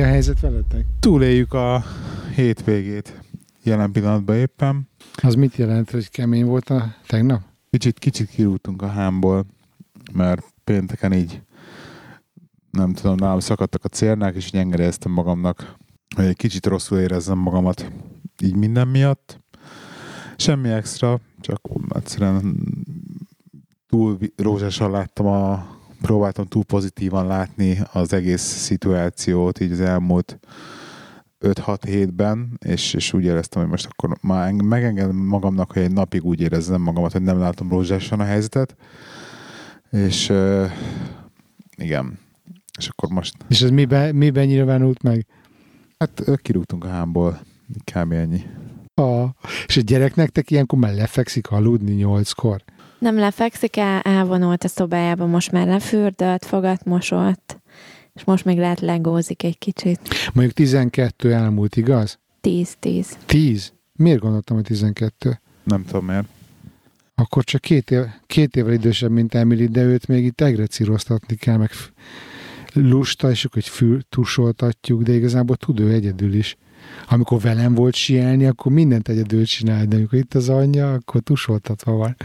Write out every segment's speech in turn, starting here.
Mi a helyzet veletek? Túléljük a hétvégét jelen pillanatban éppen. Az mit jelent, hogy kemény volt a tegnap? Kicsit, kicsit kirúgtunk a hámból, mert pénteken így nem tudom, nálam szakadtak a cérnák, és így engedélyeztem magamnak, hogy egy kicsit rosszul érezzem magamat így minden miatt. Semmi extra, csak egyszerűen túl rózsásan láttam a próbáltam túl pozitívan látni az egész szituációt így az elmúlt 5-6 hétben, és, és úgy éreztem, hogy most akkor már megengedem magamnak, hogy egy napig úgy érezzem magamat, hogy nem látom rózsásan a helyzetet, és uh, igen, és akkor most... És ez miben, miben nyilvánult meg? Hát kirúgtunk a hámból, kb. ennyi. Ah, és a gyerek nektek ilyenkor már lefekszik aludni nyolckor? Nem lefekszik, el, elvonult a szobájába, most már lefürdött, fogat mosott, és most még lehet legózik egy kicsit. Mondjuk 12 elmúlt, igaz? 10-10. 10? Miért gondoltam, hogy 12? Nem tudom miért. Akkor csak két, év, két évvel idősebb, mint Emily, de őt még itt egrecíroztatni kell, meg lusta, és akkor hogy fül tusoltatjuk, de igazából tud ő egyedül is. Amikor velem volt sielni, akkor mindent egyedül csinál, de amikor itt az anyja, akkor tusoltatva van.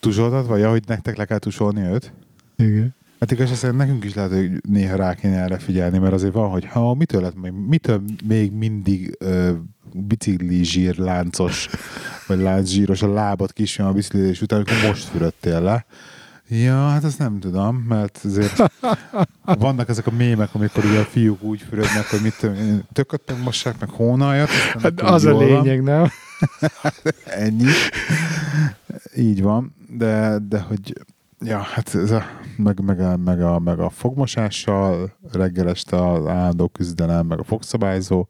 Tusoltatva? Ja, hogy nektek le kell tusolni őt? Igen. Hát igaz, szerint nekünk is lehet, hogy néha rá kéne erre figyelni, mert azért van, hogy ha mitől lett még, mitől még mindig ö, bicikli zsír láncos, vagy láncszsíros a lábad kisjön a biciklizés után, amikor most fürödtél le. Ja, hát azt nem tudom, mert azért vannak ezek a mémek, amikor ugye a fiúk úgy fürödnek, hogy mit tököttek mossák, meg hónaljat. Hát az a lényeg, van. nem? Ennyi. Így van, de, de hogy Ja, hát ez a, meg, meg, a, meg, a, meg a fogmosással, reggel este az állandó küzdelem, meg a fogszabályzó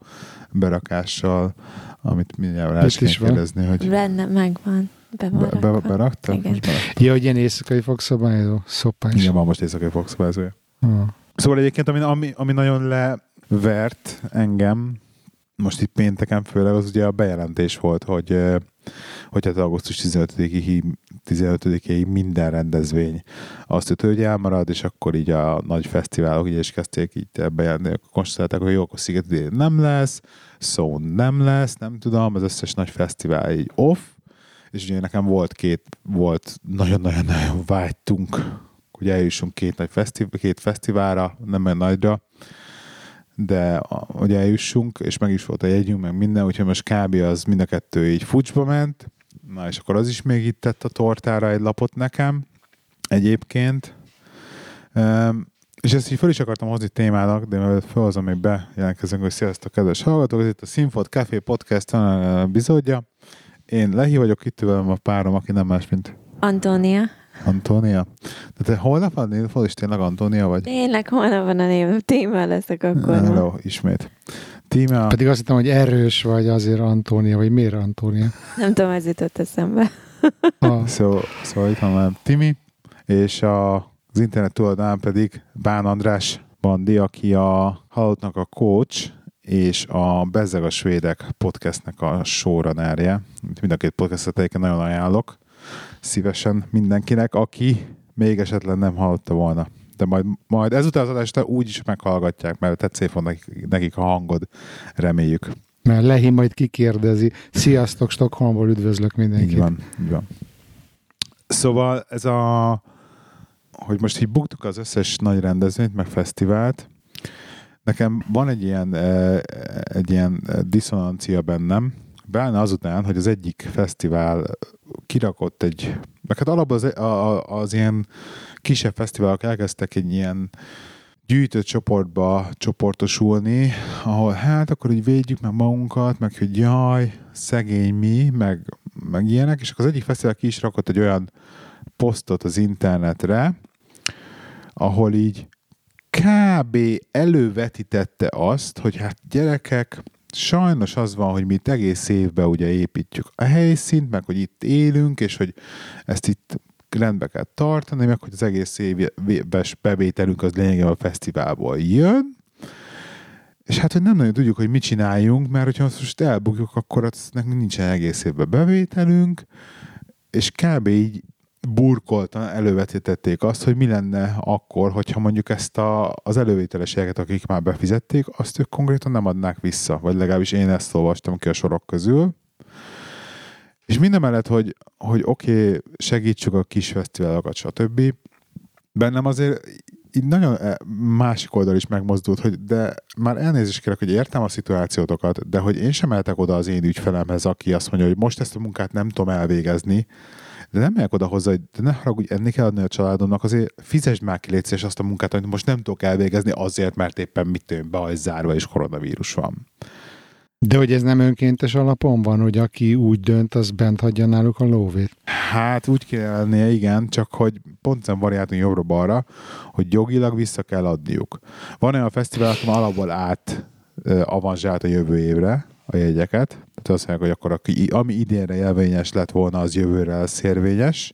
berakással, amit mindjárt el is kérdezni, hogy... Benne megvan. Be, be, be, berakta? Igen. Ja, hogy ilyen éjszakai fogszabályzó, szopás. Igen, van most éjszakai fogszabályzója. Hmm. Szóval egyébként, ami, ami, ami nagyon levert engem, most itt pénteken főleg, az ugye a bejelentés volt, hogy hogy hát augusztus 15-ig 15 minden rendezvény azt ütő, hogy elmarad, és akkor így a nagy fesztiválok így is kezdték így bejelenteni, akkor konstatálták, hogy jó, akkor Sziget nem lesz, szó nem lesz, nem tudom, az összes nagy fesztivál így off, és ugye nekem volt két, volt nagyon-nagyon-nagyon vágytunk, hogy eljussunk két nagy fesztivál, két fesztiválra, nem olyan nagyra, de hogy eljussunk, és meg is volt a jegyünk, meg minden, úgyhogy most kb. az mind a kettő így fucsba ment, na és akkor az is még itt tett a tortára egy lapot nekem, egyébként. Um, és ezt így fel is akartam hozni témának, de mielőtt felhozom, még bejelentkezünk, hogy sziasztok, kedves hallgatók, ez itt a Sinfot Café Podcast bizodja. Én Lehi vagyok, itt a párom, aki nem más, mint... Antónia. Antónia? De te holnap van névfal, és tényleg Antónia vagy? Tényleg holnap van a név, téma leszek akkor. Hello, ismét. Tíma... Pedig azt hittem, hogy erős vagy azért Antónia, vagy miért Antónia? Nem tudom, ez jutott eszembe. ah. Szó, szóval itt van Timi, és a, az internet tulajdonán pedig Bán András Bandi, aki a halottnak a coach, és a Bezzeg a Svédek podcastnek a showrunnerje. Mind a két podcastet nagyon ajánlok szívesen mindenkinek, aki még esetleg nem hallotta volna. De majd, majd ezután az adást úgy is meghallgatják, mert tetszé fog nekik, nekik a hangod, reméljük. Mert Lehi majd kikérdezi. Sziasztok, Stockholmból üdvözlök mindenkit. Így van, így van. Szóval ez a, hogy most így buktuk az összes nagy rendezvényt, meg fesztivált, nekem van egy ilyen, eh, egy ilyen diszonancia bennem, Beállna azután, hogy az egyik fesztivál kirakott egy, meg hát alapban az, az, az ilyen kisebb fesztiválok elkezdtek egy ilyen gyűjtött csoportba csoportosulni, ahol hát akkor így védjük meg magunkat, meg hogy jaj, szegény mi, meg, meg ilyenek, és akkor az egyik fesztivál ki is rakott egy olyan posztot az internetre, ahol így kb. elővetítette azt, hogy hát gyerekek, sajnos az van, hogy mi itt egész évben ugye építjük a helyszínt, meg hogy itt élünk, és hogy ezt itt rendbe kell tartani, meg hogy az egész éves bevételünk az lényegében a fesztiválból jön, és hát, hogy nem nagyon tudjuk, hogy mit csináljunk, mert hogyha azt most elbukjuk, akkor az nekünk nincsen egész évben bevételünk, és kb. így burkoltan elővetítették azt, hogy mi lenne akkor, hogyha mondjuk ezt a, az elővételeseket, akik már befizették, azt ők konkrétan nem adnák vissza, vagy legalábbis én ezt olvastam ki a sorok közül. És minden mellett, hogy, hogy oké, okay, segítsük a kis fesztiválokat, stb. Bennem azért így nagyon eh, másik oldal is megmozdult, hogy de már elnézést kérek, hogy értem a szituációtokat, de hogy én sem mehetek oda az én ügyfelemhez, aki azt mondja, hogy most ezt a munkát nem tudom elvégezni, de nem megyek oda hozzá, hogy de ne haragudj, enni kell adni a családomnak, azért fizesd már ki létszés azt a munkát, amit most nem tudok elvégezni azért, mert éppen mit tűn be, zárva és koronavírus van. De hogy ez nem önkéntes alapon van, hogy aki úgy dönt, az bent hagyja náluk a lóvét? Hát úgy kell lennie, igen, csak hogy pont nem variáltunk jobbra-balra, hogy jogilag vissza kell adniuk. Van olyan fesztivál, aki alapból át avanzsált a jövő évre a jegyeket, tehát azt mondják, hogy akkor aki, ami idénre jelvényes lett volna, az jövőre lesz érvényes,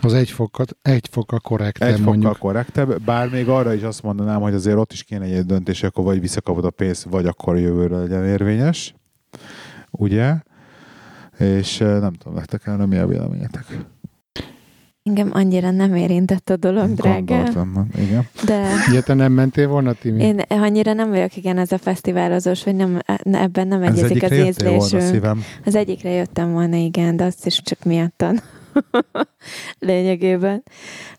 az egy fokat, egy fokkal korrektebb Egy mondjuk. fokkal korrektebb, bár még arra is azt mondanám, hogy azért ott is kéne egy döntés, akkor vagy visszakapod a pénzt, vagy akkor jövőre legyen érvényes. Ugye? És nem tudom, nektek el, mi a véleményetek? Engem annyira nem érintett a dolog, drága. igen. De... Te nem mentél volna, Timi? Én annyira nem vagyok, igen, ez a fesztiválozós, hogy nem, ebben nem egyezik az ízlésünk. Az egyikre jöttem volna, igen, de azt is csak miattan. lényegében.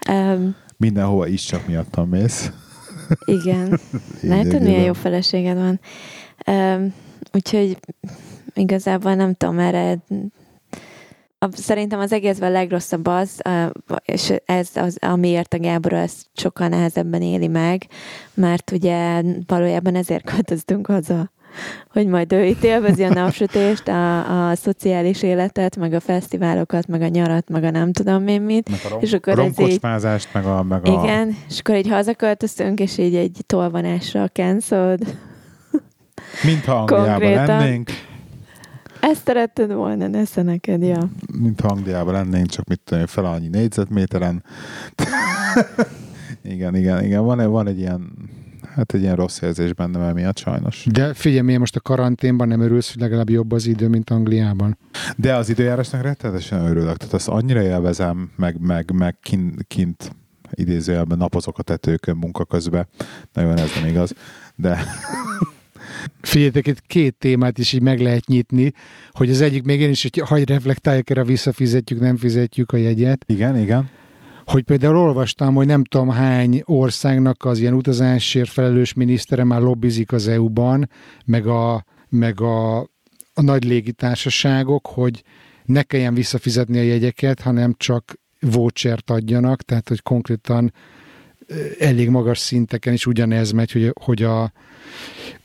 Um, Mindenhova is csak miattam mész. igen. Hogy milyen jó feleséged van. Um, úgyhogy igazából nem tudom, erre szerintem az egészben a legrosszabb az, és ez az, amiért a Gábor ezt sokkal nehezebben éli meg, mert ugye valójában ezért költöztünk haza hogy majd ő itt élvezi a napsütést, a, a szociális életet, meg a fesztiválokat, meg a nyarat, meg a nem tudom én mit. Meg a, rom- és akkor a romkocsmázást, meg a, meg a... Igen, és akkor így hazaköltöztünk, és így egy tolvanásra cancelled. Mintha Angliában lennénk. Ezt szeretted volna, nesze neked, ja. Mint Angliában lennénk, csak mit tudom, fel annyi négyzetméteren. igen, igen, igen. Van, van egy ilyen hát egy ilyen rossz érzés bennem emiatt sajnos. De figyelj, miért most a karanténban nem örülsz, hogy legalább jobb az idő, mint Angliában? De az időjárásnak rettenetesen örülök. Tehát azt annyira élvezem, meg, meg, meg kint, kint idézőjelben napozok a tetőkön munka közben. Nagyon ez nem igaz. De Figyeljetek, itt két témát is így meg lehet nyitni, hogy az egyik még én is, hogy hagyj reflektáljak erre, visszafizetjük, nem fizetjük a jegyet. Igen, igen hogy például olvastam, hogy nem tudom hány országnak az ilyen utazásért felelős minisztere már lobbizik az EU-ban, meg a, meg a, a nagy légitársaságok, hogy ne kelljen visszafizetni a jegyeket, hanem csak vouchert adjanak, tehát hogy konkrétan elég magas szinteken is ugyanez megy, hogy, hogy a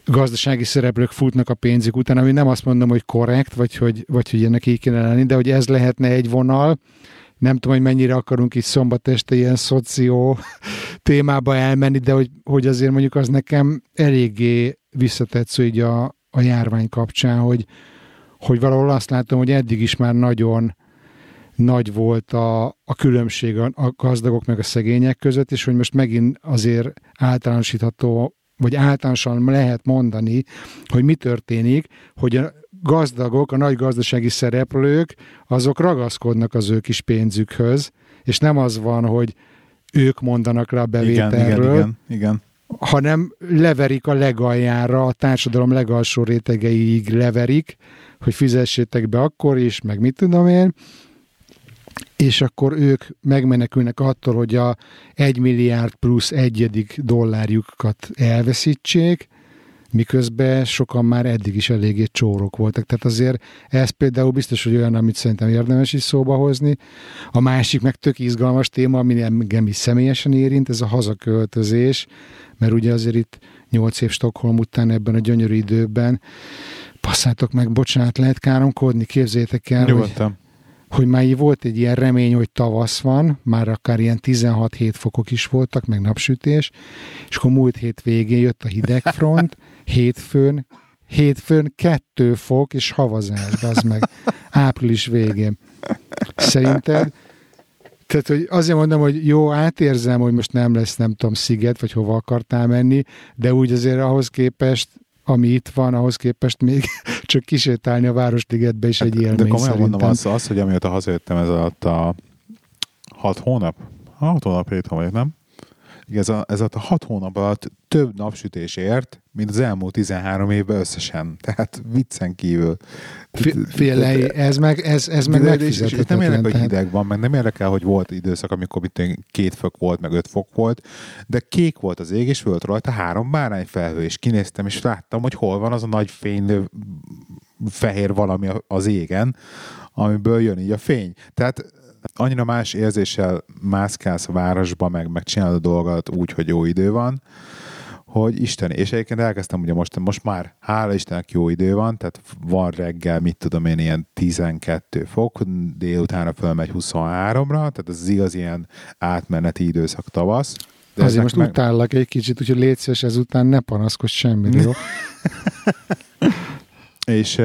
gazdasági szereplők futnak a pénzük után, ami nem azt mondom, hogy korrekt, vagy hogy, vagy hogy ennek így kéne lenni, de hogy ez lehetne egy vonal, nem tudom, hogy mennyire akarunk itt szombat este ilyen szoció témába elmenni, de hogy, hogy azért mondjuk az nekem eléggé visszatetsző így a, a járvány kapcsán, hogy, hogy valahol azt látom, hogy eddig is már nagyon nagy volt a, a különbség a, a gazdagok meg a szegények között, és hogy most megint azért általánosítható, vagy általánosan lehet mondani, hogy mi történik, hogy a gazdagok, a nagy gazdasági szereplők, azok ragaszkodnak az ő kis pénzükhöz, és nem az van, hogy ők mondanak le a bevételről, igen, igen, igen, igen. hanem leverik a legaljára, a társadalom legalsó rétegeiig leverik, hogy fizessétek be akkor is, meg mit tudom én, és akkor ők megmenekülnek attól, hogy a 1 milliárd plusz egyedik dollárjukat elveszítsék, miközben sokan már eddig is eléggé csórok voltak. Tehát azért ez például biztos, hogy olyan, amit szerintem érdemes is szóba hozni. A másik meg tök izgalmas téma, ami engem is személyesen érint, ez a hazaköltözés, mert ugye azért itt nyolc év Stockholm után ebben a gyönyörű időben passzátok meg, bocsánat, lehet káromkodni, képzétek el, Nyugodtan. hogy hogy már így volt egy ilyen remény, hogy tavasz van, már akár ilyen 16-7 fokok is voltak, meg napsütés, és akkor múlt hét végén jött a hidegfront, hétfőn, hétfőn kettő fok és havazás, az meg április végén. Szerinted tehát, hogy azért mondom, hogy jó, átérzem, hogy most nem lesz, nem tudom, sziget, vagy hova akartál menni, de úgy azért ahhoz képest, ami itt van, ahhoz képest még csak kisétálni a Városligetbe is egy élmény De komolyan szerintem. mondom, az, az, hogy amióta hazajöttem ez alatt a hat hónap? Hat hónap, hét hónap, nem? ez a, ez a hat hónap alatt több napsütés ért, mint az elmúlt 13 évben összesen. Tehát viccen kívül. Félej, ez meg, ez, ez meg megfizethetetlen. Nem érdekel, hogy hideg van, meg nem érdekel, hogy volt időszak, amikor itt két fok volt, meg öt fok volt, de kék volt az ég, és volt rajta három bárányfelhő, és kinéztem, és láttam, hogy hol van az a nagy fénylő fehér valami az égen, amiből jön így a fény. Tehát annyira más érzéssel mászkálsz a városba, meg, meg csinálod a dolgot úgy, hogy jó idő van, hogy Isten, és egyébként elkezdtem ugye most, most már hála Istennek jó idő van, tehát van reggel, mit tudom én, ilyen 12 fok, délutánra fölmegy 23-ra, tehát ez az igaz ilyen átmeneti időszak tavasz. De Azért most meg... utállak egy kicsit, úgyhogy légy ezután ne panaszkodj semmit, jó? és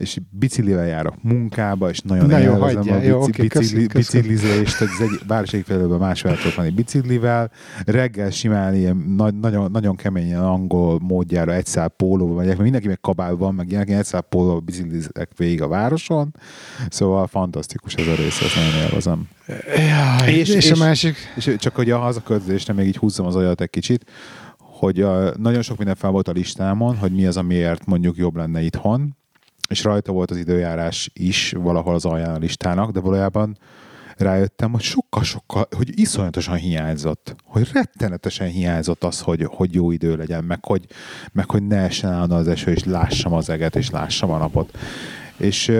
és biciklivel járok munkába, és nagyon Na jó, hagyja, a jó, bici, okay, bicikli, biciklizést, az egy város felől más tudok menni biciklivel, reggel simán ilyen nagy, nagyon, nagyon keményen angol módjára egy szál pólóba megyek, mert mindenki meg kabálban, meg ilyenek, egy szál pólóba biciklizek végig a városon, szóval fantasztikus ez a rész, ezt nagyon élvezem. Ja, és, és, és, a másik... És csak hogy a hazaköltözésre még így húzzam az olyat egy kicsit, hogy a, nagyon sok minden fel volt a listámon, hogy mi az, amiért mondjuk jobb lenne itthon, és rajta volt az időjárás is valahol az alján a listának, de valójában rájöttem, hogy sokkal-sokkal, hogy iszonyatosan hiányzott, hogy rettenetesen hiányzott az, hogy, hogy jó idő legyen, meg hogy, meg hogy ne essen állna az eső, és lássam az eget, és lássam a napot. És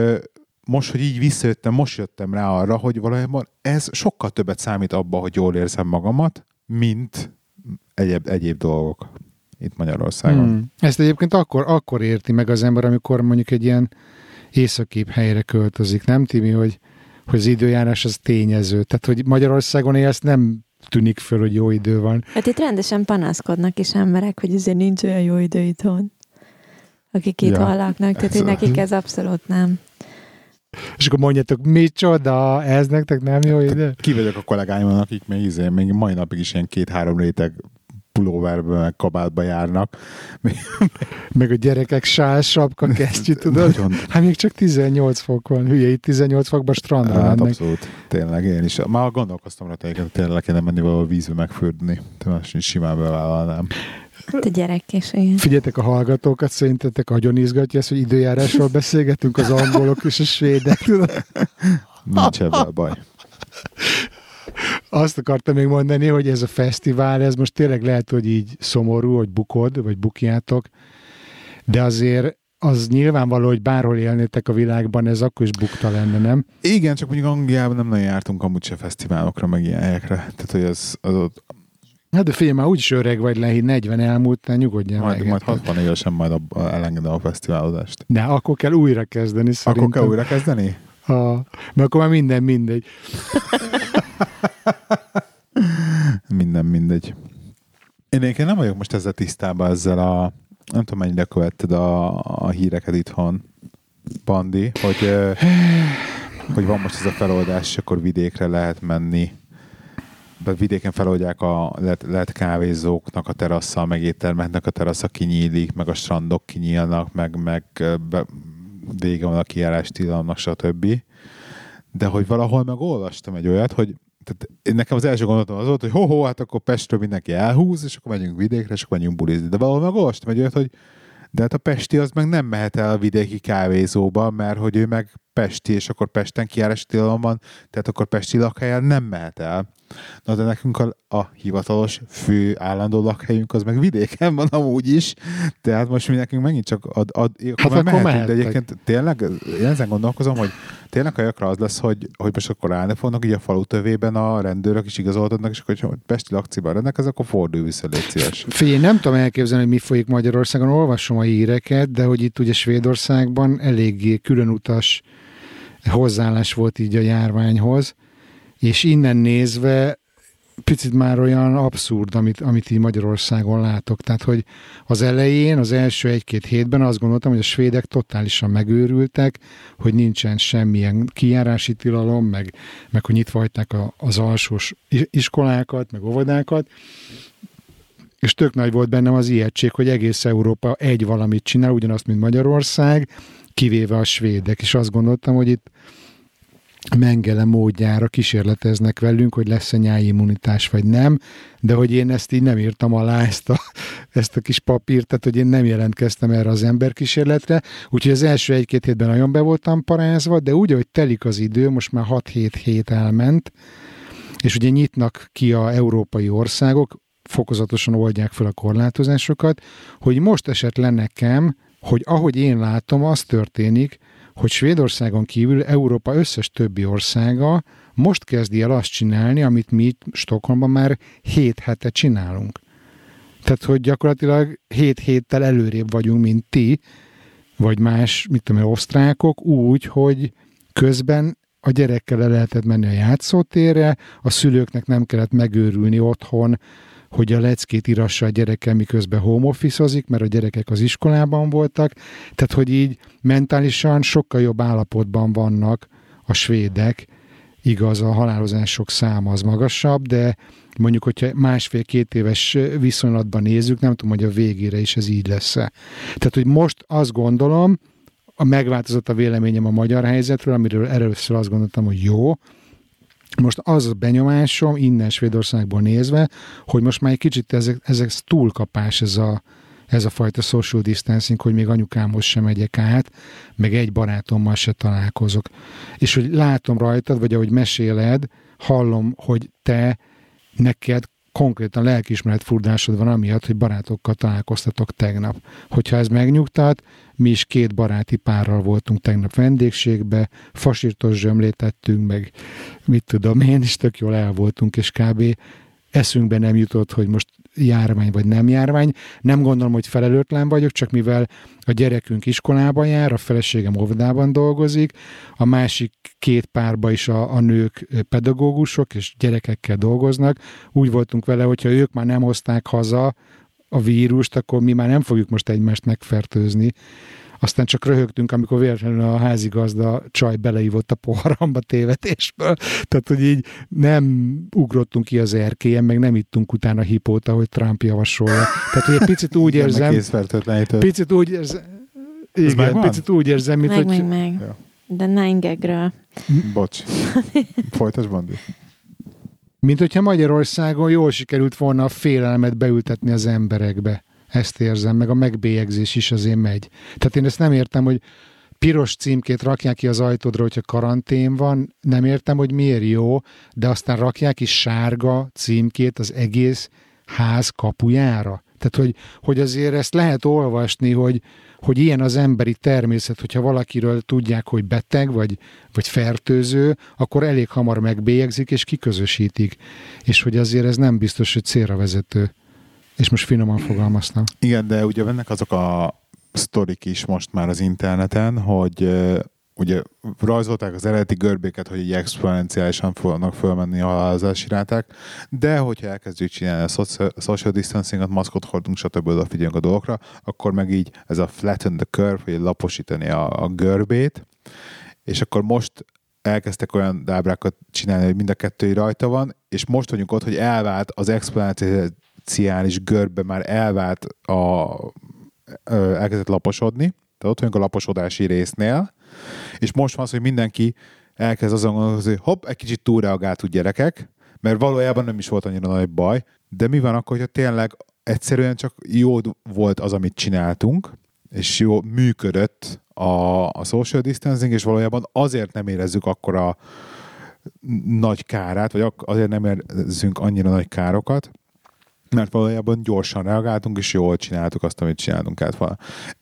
most, hogy így visszajöttem, most jöttem rá arra, hogy valójában ez sokkal többet számít abba, hogy jól érzem magamat, mint egyéb, egyéb dolgok itt Magyarországon. Hmm. Ezt egyébként akkor, akkor érti meg az ember, amikor mondjuk egy ilyen északép helyre költözik, nem Timi, hogy, hogy az időjárás az tényező. Tehát, hogy Magyarországon élsz, nem tűnik föl, hogy jó idő van. Hát itt rendesen panaszkodnak is emberek, hogy azért nincs olyan jó idő itthon, akik itt ja. laknak, tehát hogy nekik ez abszolút nem. És akkor mondjátok, micsoda, ez nektek nem jó idő? Ki vagyok a kollégáimon, akik még, izé, még mai napig is ilyen két-három réteg pulóverbe, meg kabátba járnak. meg a gyerekek sál, sapka, kesztyű, tudod? Nagyon... Hát még csak 18 fok van, hülye, itt 18 fokban strandra hát, mennek. abszolút, tényleg én is. Már gondolkoztam rá, hogy tényleg le kéne menni valahol vízbe megfürdni. Más simán bevállalnám. Hát a gyerek is, igen. Figyeljetek a hallgatókat, szerintetek nagyon izgatja ezt, hogy időjárásról beszélgetünk az angolok és a svédek? Nincs ebben baj azt akartam még mondani, hogy ez a fesztivál, ez most tényleg lehet, hogy így szomorú, hogy bukod, vagy bukjátok, de azért az nyilvánvaló, hogy bárhol élnétek a világban, ez akkor is bukta lenne, nem? Igen, csak mondjuk Angliában nem nagyon jártunk amúgy se fesztiválokra, meg ilyen helyekre. Tehát, hogy az, az ott... Hát de figyelj, már úgyis öreg vagy le, 40 elmúlt, ne nyugodjál majd, meg. Majd 60 évesen majd elengedem a fesztiválozást. De akkor kell újra kezdeni szerintem. Akkor kell újra kezdeni? Ha, mert akkor már minden mindegy. Minden mindegy. Én egyébként nem vagyok most ezzel tisztában ezzel a nem tudom mennyire követted a, a híreket itthon, Bandi, hogy, hogy van most ez a feloldás, és akkor vidékre lehet menni. De vidéken feloldják a lehet, lehet kávézóknak a terasszal, meg éttermeknek a terasza kinyílik, meg a strandok kinyílnak, meg, meg be, vége van a kijárás tilalomnak, stb. De hogy valahol meg olvastam egy olyat, hogy tehát nekem az első gondolatom az volt, hogy ho-ho, hát akkor Pestről mindenki elhúz, és akkor megyünk vidékre, és akkor megyünk bulizni. De valahol meg olvastam egy hogy de hát a Pesti az meg nem mehet el a vidéki kávézóba, mert hogy ő meg Pesti, és akkor Pesten kiárási tilalom van, tehát akkor Pesti lakhelyen nem mehet el. Na de nekünk a, a hivatalos fő állandó lakhelyünk az meg vidéken van amúgy is, tehát most mi nekünk megint csak ad, ad hát akkor mehetünk, mehettek. de egyébként tényleg én ezen gondolkozom, hogy tényleg a az lesz, hogy, hogy most akkor állni fognak így a falu tövében a rendőrök is igazoltatnak, és akkor, hogy Pesti lakciban rendelkez, akkor fordulj vissza, légy szíves. Figyelj, nem tudom elképzelni, hogy mi folyik Magyarországon, olvasom a híreket, de hogy itt ugye Svédországban eléggé különutas hozzáállás volt így a járványhoz, és innen nézve picit már olyan abszurd, amit, amit így Magyarországon látok. Tehát, hogy az elején, az első egy-két hétben azt gondoltam, hogy a svédek totálisan megőrültek, hogy nincsen semmilyen kijárási tilalom, meg, meg hogy nyitva hagyták a, az alsós iskolákat, meg óvodákat, és tök nagy volt bennem az ijegység, hogy egész Európa egy valamit csinál, ugyanazt, mint Magyarország, kivéve a svédek, és azt gondoltam, hogy itt Mengele módjára kísérleteznek velünk, hogy lesz-e nyájimmunitás vagy nem, de hogy én ezt így nem írtam alá, ezt a, ezt a kis papírt, tehát hogy én nem jelentkeztem erre az emberkísérletre, úgyhogy az első egy-két hétben nagyon be voltam parázva, de úgy, hogy telik az idő, most már 6-7 hét elment, és ugye nyitnak ki a európai országok, fokozatosan oldják fel a korlátozásokat, hogy most esett le nekem, hogy ahogy én látom, az történik, hogy Svédországon kívül Európa összes többi országa most kezdi el azt csinálni, amit mi Stockholmban már 7 hete csinálunk. Tehát, hogy gyakorlatilag 7 héttel előrébb vagyunk, mint ti, vagy más, mit tudom, osztrákok, úgy, hogy közben a gyerekkel le lehetett menni a játszótérre, a szülőknek nem kellett megőrülni otthon, hogy a leckét írassa a gyerekem, miközben home office mert a gyerekek az iskolában voltak. Tehát, hogy így mentálisan sokkal jobb állapotban vannak a svédek, igaz, a halálozások száma az magasabb, de mondjuk, hogyha másfél-két éves viszonylatban nézzük, nem tudom, hogy a végére is ez így lesz -e. Tehát, hogy most azt gondolom, a megváltozott a véleményem a magyar helyzetről, amiről először azt gondoltam, hogy jó, most az a benyomásom innen Svédországból nézve, hogy most már egy kicsit ezek, ezek túlkapás ez a, ez a fajta social distancing, hogy még anyukámhoz sem megyek át, meg egy barátommal se találkozok. És hogy látom rajtad, vagy ahogy meséled, hallom, hogy te neked konkrétan lelkiismeret furdásod van amiatt, hogy barátokkal találkoztatok tegnap. Hogyha ez megnyugtat, mi is két baráti párral voltunk tegnap vendégségbe, fasírtos zsömlét tettünk, meg mit tudom én, is tök jól el voltunk, és kb. Eszünkbe nem jutott, hogy most járvány vagy nem járvány. Nem gondolom, hogy felelőtlen vagyok, csak mivel a gyerekünk iskolában jár, a feleségem óvodában dolgozik, a másik két párba is a, a nők pedagógusok és gyerekekkel dolgoznak. Úgy voltunk vele, hogyha ők már nem hozták haza a vírust, akkor mi már nem fogjuk most egymást megfertőzni. Aztán csak röhögtünk, amikor véletlenül a házigazda csaj beleívott a poharamba tévetésből. Tehát, hogy így nem ugrottunk ki az erkélyen, meg nem ittunk utána hipót, ahogy Trump javasolja. Tehát, hogy egy picit úgy érzem... Picit úgy érzem... Igen, picit úgy érzem, mint meg, hogy... Meg, meg. Ja. De nine. Bocs. Folytasd, Bandi. Mint hogyha Magyarországon jól sikerült volna a félelmet beültetni az emberekbe. Ezt érzem, meg a megbélyegzés is azért megy. Tehát én ezt nem értem, hogy piros címkét rakják ki az ajtódra, hogyha karantén van, nem értem, hogy miért jó, de aztán rakják ki sárga címkét az egész ház kapujára. Tehát, hogy, hogy azért ezt lehet olvasni, hogy, hogy ilyen az emberi természet, hogyha valakiről tudják, hogy beteg vagy, vagy fertőző, akkor elég hamar megbélyegzik és kiközösítik. És hogy azért ez nem biztos, hogy célra vezető. És most finoman fogalmaztam. Igen, de ugye vannak azok a sztorik is most már az interneten, hogy ugye rajzolták az eredeti görbéket, hogy így exponenciálisan fognak fölmenni a halálozási ráták, de hogyha elkezdjük csinálni a social distancingot, maszkot hordunk, stb. odafigyelünk a dolgokra, akkor meg így ez a flatten the curve, hogy laposítani a, a görbét, és akkor most elkezdtek olyan dábrákat csinálni, hogy mind a kettő rajta van, és most vagyunk ott, hogy elvált az exponenciális görbe már elvált a elkezdett laposodni, tehát ott vagyunk a laposodási résznél, és most van az, hogy mindenki elkezd azon gondolkozni, hogy hopp, egy kicsit túlreagáltuk gyerekek, mert valójában nem is volt annyira nagy baj, de mi van akkor, hogyha tényleg egyszerűen csak jó volt az, amit csináltunk, és jó működött a, a social distancing, és valójában azért nem érezzük akkor a nagy kárát, vagy azért nem érezzünk annyira nagy károkat, mert valójában gyorsan reagáltunk, és jól csináltuk azt, amit csináltunk át.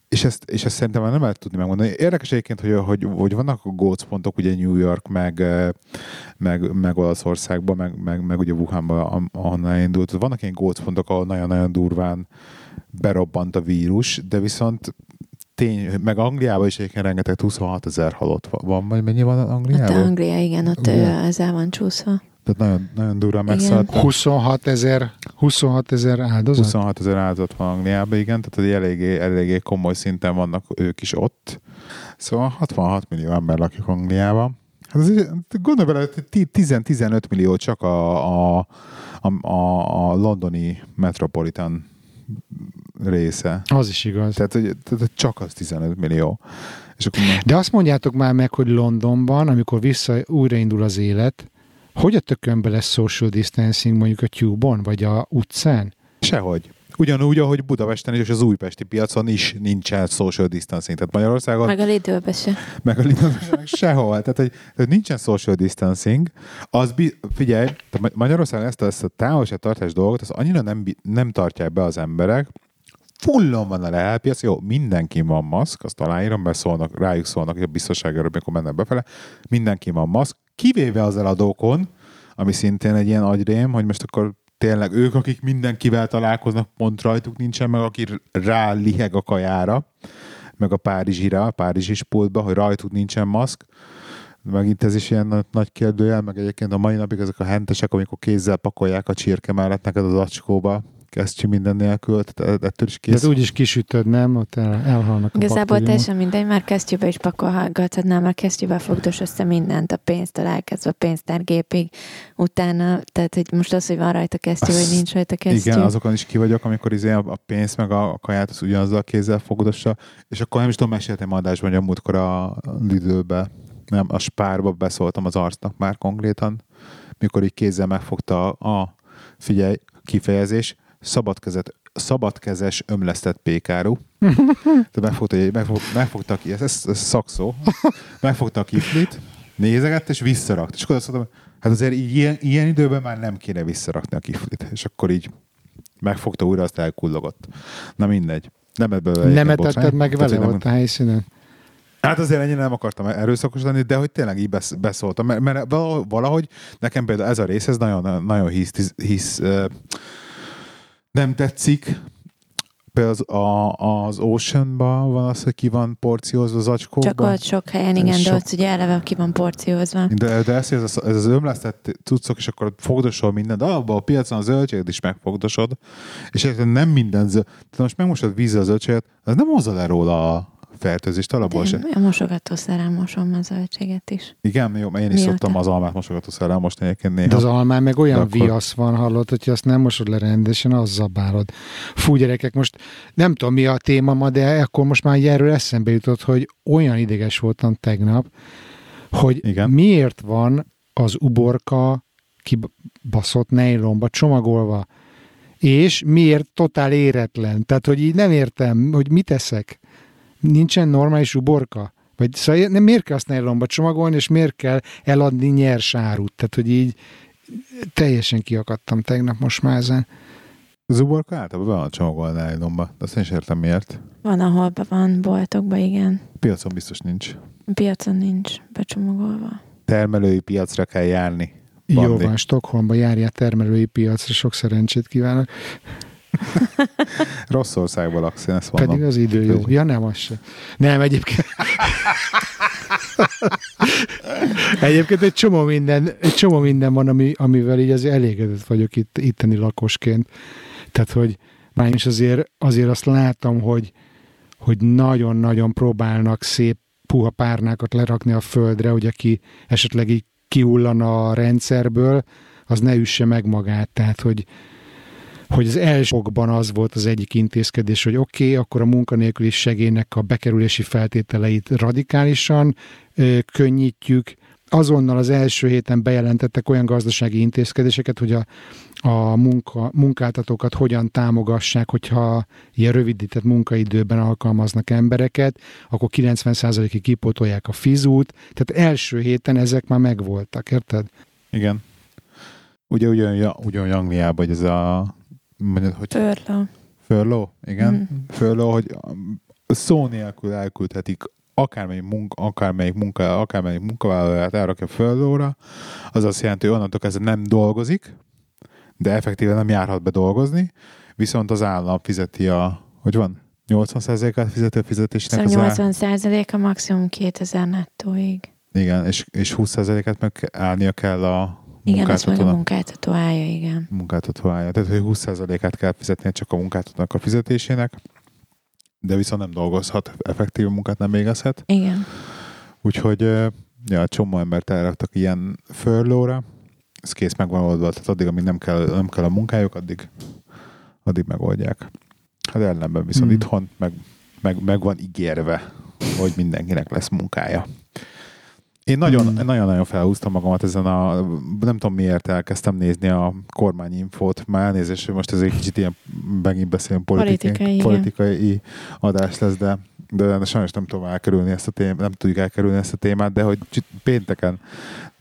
És ezt, és ezt szerintem már nem lehet tudni megmondani. Érdekes egyébként, hogy, hogy, hogy vannak a gócpontok, ugye New York, meg, meg, meg Olaszországban, meg, meg, meg ugye Wuhanban, ahonnan indult. Vannak ilyen gócpontok, ahol nagyon-nagyon durván berobbant a vírus, de viszont tény, meg Angliában is egyébként rengeteg 26 ezer halott van, vagy mennyi van Angliában? Hát Anglia, igen, ott igen. ezzel van csúszva. Tehát nagyon, nagyon durva megszállt. 26 ezer 26 ezer áldozat? 26 ezer áldozat van Angliában, igen, tehát eléggé, eléggé komoly szinten vannak ők is ott. Szóval 66 millió ember lakik Angliában. Hát az, gondolj bele, 10-15 millió csak a, a, a, a, a londoni metropolitan része. Az is igaz. Tehát, hogy, tehát csak az 15 millió. És akkor. De azt mondjátok már meg, hogy Londonban, amikor vissza újraindul az élet, hogy a tökönbe lesz social distancing mondjuk a tube vagy a utcán? Sehogy. Ugyanúgy, ahogy Budapesten és az újpesti piacon is nincsen social distancing. Tehát Magyarországon... Meg a Lidlbe se. Meg a Lidlbe sehol. Tehát, hogy, hogy nincsen social distancing. Az, bi- figyelj, Magyarországon ezt a, ezt a távolságtartás dolgot, az annyira nem, nem tartják be az emberek, fullon van a lehelpiac, jó, mindenki van maszk, azt aláírom, beszólnak, rájuk szólnak, hogy a biztonságára, amikor mennek befele, mindenki van maszk, kivéve az eladókon, ami szintén egy ilyen agyrém, hogy most akkor tényleg ők, akik mindenkivel találkoznak, pont rajtuk nincsen, meg aki rá liheg a kajára, meg a Párizsira, a Párizsi pultba, hogy rajtuk nincsen maszk. Megint ez is ilyen nagy kérdőjel, meg egyébként a mai napig ezek a hentesek, amikor kézzel pakolják a csirke mellett neked az acskóba, kesztyű minden nélkül, tehát ettől is kész. De úgy is kisütöd, nem? Ott el, elhalnak a Igazából teljesen mindegy, már kesztyűbe is pakolhatnád, már kesztyűbe fogdos össze mindent, a pénztől elkezdve a pénztárgépig, utána, tehát hogy most az, hogy van rajta kesztyű, vagy nincs rajta kesztyű. Igen, azokon is ki vagyok, amikor izé a pénzt meg a kaját az ugyanazzal a kézzel fogdossa, és akkor nem is tudom, meséltem adásban, hogy a múltkor a Lidlbe, nem, a spárba beszóltam az arcnak már konkrétan, mikor így kézzel megfogta a, a figyelj, kifejezés, szabadkezet, szabadkezes ömlesztett pékáru. De megfogta, megfog, megfogta ki, ez, ez, ez szakszó, megfogta a kiflit, nézegett és visszarakt. És akkor azt mondtam, hát azért így, ilyen, ilyen időben már nem kéne visszarakni a kiflit. És akkor így megfogta újra, azt elkullogott. Na mindegy. Nem ebből Nem etetted meg vele Tehát, ott nem... a helyszínen? Hát azért ennyire nem akartam erőszakos lenni, de hogy tényleg így beszóltam, mert, mert valahogy nekem például ez a rész, ez nagyon, nagyon hisz, hisz nem tetszik. Például az, a, az Oceanban van az, hogy ki van porciózva az acskóban. Csak ott sok helyen, igen, sok... de ott ugye eleve ki van porciózva. De, de ez, ez, ez az ömlesztett cuccok, és akkor fogdosol mindent, de abban a piacon a zöldséget is megfogdosod, és nem minden zöld. Tehát most megmosod vízzel a zöldséget, az nem hozza le róla a, fertőzést alapból se. A mosogatószerrel mosom a zöldséget is. Igen, jó, mert én is szoktam az almát mosogatószerrel most egyébként néha. De az almán meg olyan akkor... viasz van, hallott, hogyha azt nem mosod le rendesen, az zabálod. Fú, gyerekek, most nem tudom mi a téma ma, de akkor most már erről eszembe jutott, hogy olyan ideges voltam tegnap, hogy Igen. miért van az uborka kibaszott nejlomba csomagolva, és miért totál éretlen. Tehát, hogy így nem értem, hogy mit eszek nincsen normális uborka? Vagy szóval nem, miért kell azt nejlomba csomagolni, és miért kell eladni nyers árut? Tehát, hogy így teljesen kiakadtam tegnap most már ezen. Az uborka általában be van csomagolni nejlomba, de azt én is értem miért. Van, ahol be van boltokban, igen. Piacon biztos nincs. Piacon nincs becsomagolva. Termelői piacra kell járni. Bandi. Jó van, Stockholmba járjál termelői piacra, sok szerencsét kívánok. Rossz országban laksz, én ezt mondom. Pedig az idő jó. Ja, nem, az se. Nem, egyébként... egyébként egy csomó minden, egy csomó minden van, ami, amivel így azért elégedett vagyok itt, itteni lakosként. Tehát, hogy már is azért, azért azt látom, hogy, hogy nagyon-nagyon próbálnak szép puha párnákat lerakni a földre, hogy aki esetleg így kihullana a rendszerből, az ne üsse meg magát. Tehát, hogy, hogy az elsőkban az volt az egyik intézkedés, hogy oké, okay, akkor a munkanélküli segélynek a bekerülési feltételeit radikálisan ö, könnyítjük, azonnal az első héten bejelentettek olyan gazdasági intézkedéseket, hogy a, a munka, munkáltatókat hogyan támogassák, hogyha ilyen rövidített munkaidőben alkalmaznak embereket, akkor 90%-ig kipotolják a fizút, tehát első héten ezek már megvoltak, érted? Igen. Ugye ugyan, ugyan Angliában, hogy ez a mondjad, hogy... Furlough. Furlough, igen. Mm. Furlough, hogy szó nélkül elküldhetik akármelyik, munka, akármelyik, munka, akármelyik munkavállalóját elrakja furlough az azt jelenti, hogy onnantól kezdve nem dolgozik, de effektíven nem járhat be dolgozni, viszont az állam fizeti a, hogy van, 80%-át fizeti a fizetésnek. Szóval 80% a maximum 2000 nettóig. Igen, és, és 20%-át meg állnia kell a igen, az meg a munkáltató állja, igen. Munkáltató állja. Tehát, hogy 20%-át kell fizetni csak a munkáltatónak a fizetésének, de viszont nem dolgozhat, effektív munkát nem végezhet. Igen. Úgyhogy ja, csomó embert elraktak ilyen furlough ez kész megvan oldva, tehát addig, amíg nem kell, nem kell a munkájuk, addig, addig megoldják. Hát ellenben viszont Hmm. itthon meg, meg, meg van ígérve, hogy mindenkinek lesz munkája. Én nagyon, Hmm. nagyon-nagyon felhúztam magamat ezen a, nem tudom miért elkezdtem nézni a kormányinfót, már elnézést, hogy most ez egy kicsit ilyen, megint beszélünk politikai, Politikai, igen. politikai adás lesz, de, de sajnos nem tudom elkerülni ezt a témát, nem tudjuk elkerülni ezt a témát, de hogy pénteken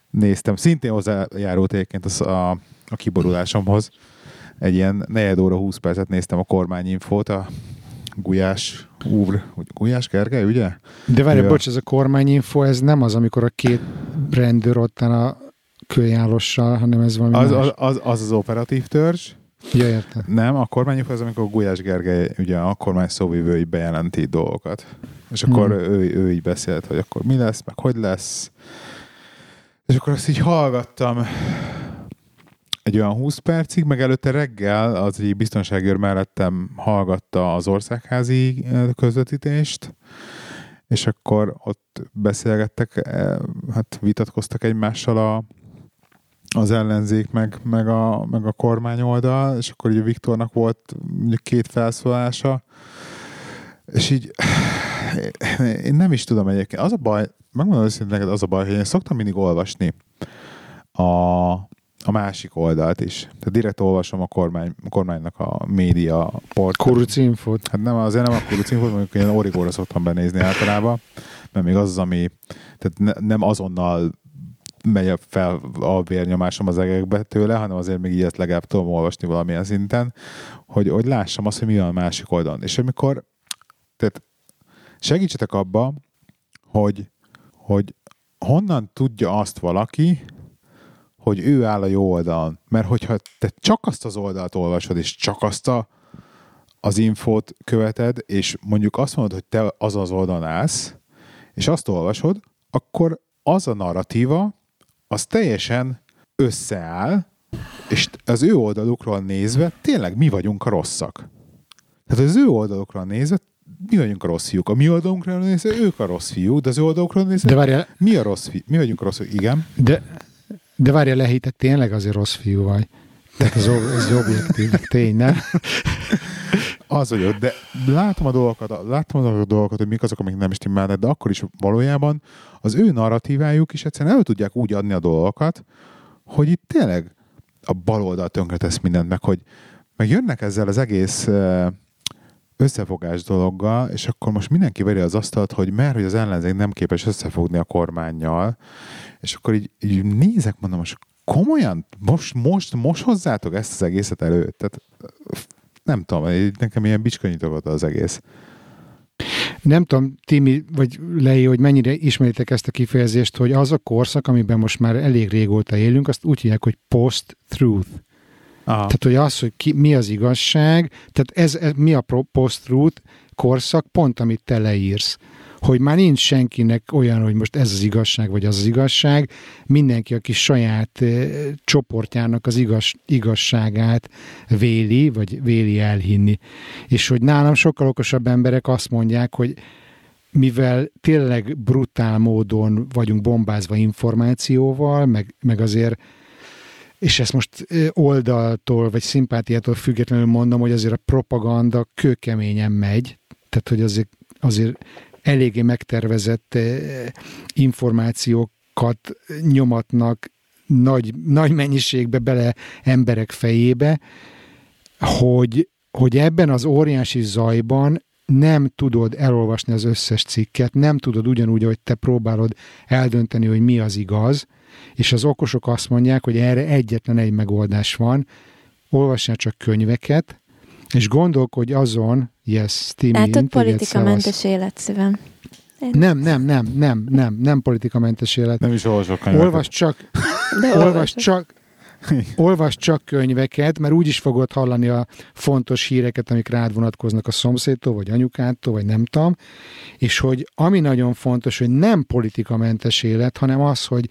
néztem, szintén hozzájárult egyébként az a, a kiborulásomhoz, egy ilyen negyed óra 20 percet néztem a kormányinfót, a Gulyás úr, Gulyás Gergely, ugye? De várj, bocs, ez a kormányinfo, ez nem az, amikor a két rendőr ott a kölyálossal, hanem ez valami Az más. az, az, az operatív törzs, Ja, érted. nem, a kormányinfo az, amikor Gulyás Gergely, ugye a kormány szóvivői bejelenti dolgokat. És akkor Hmm. ő, ő így beszélt, hogy akkor mi lesz, meg hogy lesz. És akkor azt így hallgattam egy olyan 20 percig, meg előtte reggel az egy biztonsági őr mellettem hallgatta az országházi közvetítést, és akkor ott beszélgettek, eh, hát vitatkoztak egymással a, az ellenzék, meg, meg, a, meg a kormány oldal, és akkor ugye Viktornak volt ugye két felszólása, és így én nem is tudom egyébként. Az a baj, megmondom őszintén neked, az a baj, hogy én szoktam mindig olvasni a, a másik oldalt is. Tehát direkt olvasom a, kormány, a kormánynak a média port. Kuruc infót. Hát nem, azért nem a kurucinfót, mondjuk én origóra szoktam benézni általában, mert még az az, ami tehát ne, nem azonnal megy fel a vérnyomásom az egekbe tőle, hanem azért még így ezt legalább tudom olvasni valamilyen szinten, hogy, hogy lássam azt, hogy mi van a másik oldalon. És amikor tehát segítsetek abba, hogy, hogy honnan tudja azt valaki, hogy ő áll a jó oldalon. Mert hogyha te csak azt az oldalt olvasod, és csak azt a, az infót követed, és mondjuk azt mondod, hogy te az az oldalon állsz, és azt olvasod, akkor az a narratíva, az teljesen összeáll, és az ő oldalukról nézve tényleg mi vagyunk a rosszak. Tehát az ő oldalukról nézve mi vagyunk a rossz fiúk. A mi oldalunkról nézve ők a rossz fiúk, de az ő oldalukról nézve De várjál, mi a rossz fiú? Mi vagyunk a rossz fiúk? Igen. de, de várjál, Lehi, te tényleg azért rossz fiú vagy. Tehát ez, ez objektív tény, nem? Az vagyok, de látom a dolgokat, látom a dolgokat, hogy mik azok, amik nem stimmelnek, de akkor is valójában az ő narratívájuk is egyszerűen el tudják úgy adni a dolgokat, hogy itt tényleg a bal oldal tönkretesz mindent, meg hogy meg jönnek ezzel az egész eh, összefogás dologgal, és akkor most mindenki veri az asztalt, hogy mert hogy az ellenzék nem képes összefogni a kormányjal, és akkor így, így nézek, mondom, most komolyan, most, most, most hozzátok ezt az egészet elő? Tehát nem tudom, nekem ilyen bicskanyitogat az egész. Nem tudom, Timi, vagy Lei, hogy mennyire ismeritek ezt a kifejezést, hogy az a korszak, amiben most már elég régóta élünk, azt úgy hívják, hogy post-truth. Aha. Tehát, hogy az, hogy ki, mi az igazság, tehát ez, ez mi a post-truth korszak, pont amit te leírsz. Hogy már nincs senkinek olyan, hogy most ez az igazság, vagy az az igazság. Mindenki, aki saját e, csoportjának az igaz, igazságát véli, vagy véli elhinni. És hogy nálam sokkal okosabb emberek azt mondják, hogy mivel tényleg brutál módon vagyunk bombázva információval, meg, meg azért és ezt most oldaltól vagy szimpátiától függetlenül mondom, hogy azért a propaganda kőkeményen megy, tehát hogy azért, azért eléggé megtervezett információkat nyomatnak nagy, nagy mennyiségbe bele emberek fejébe, hogy, hogy ebben az óriási zajban nem tudod elolvasni az összes cikket, nem tudod ugyanúgy, hogy te próbálod eldönteni, hogy mi az igaz, és az okosok azt mondják, hogy erre egyetlen egy megoldás van, olvassál csak könyveket, és gondolkodj azon, yes, Timi, Látod, politikamentes élet szívem. Nem, nem, nem, nem, nem, nem politikamentes élet. Nem is olvasok könyveket. Olvasd csak, De olvasd csak, olvasd csak könyveket, mert úgy is fogod hallani a fontos híreket, amik rád vonatkoznak a szomszédtól, vagy anyukától, vagy nem tudom, és hogy ami nagyon fontos, hogy nem politikamentes élet, hanem az, hogy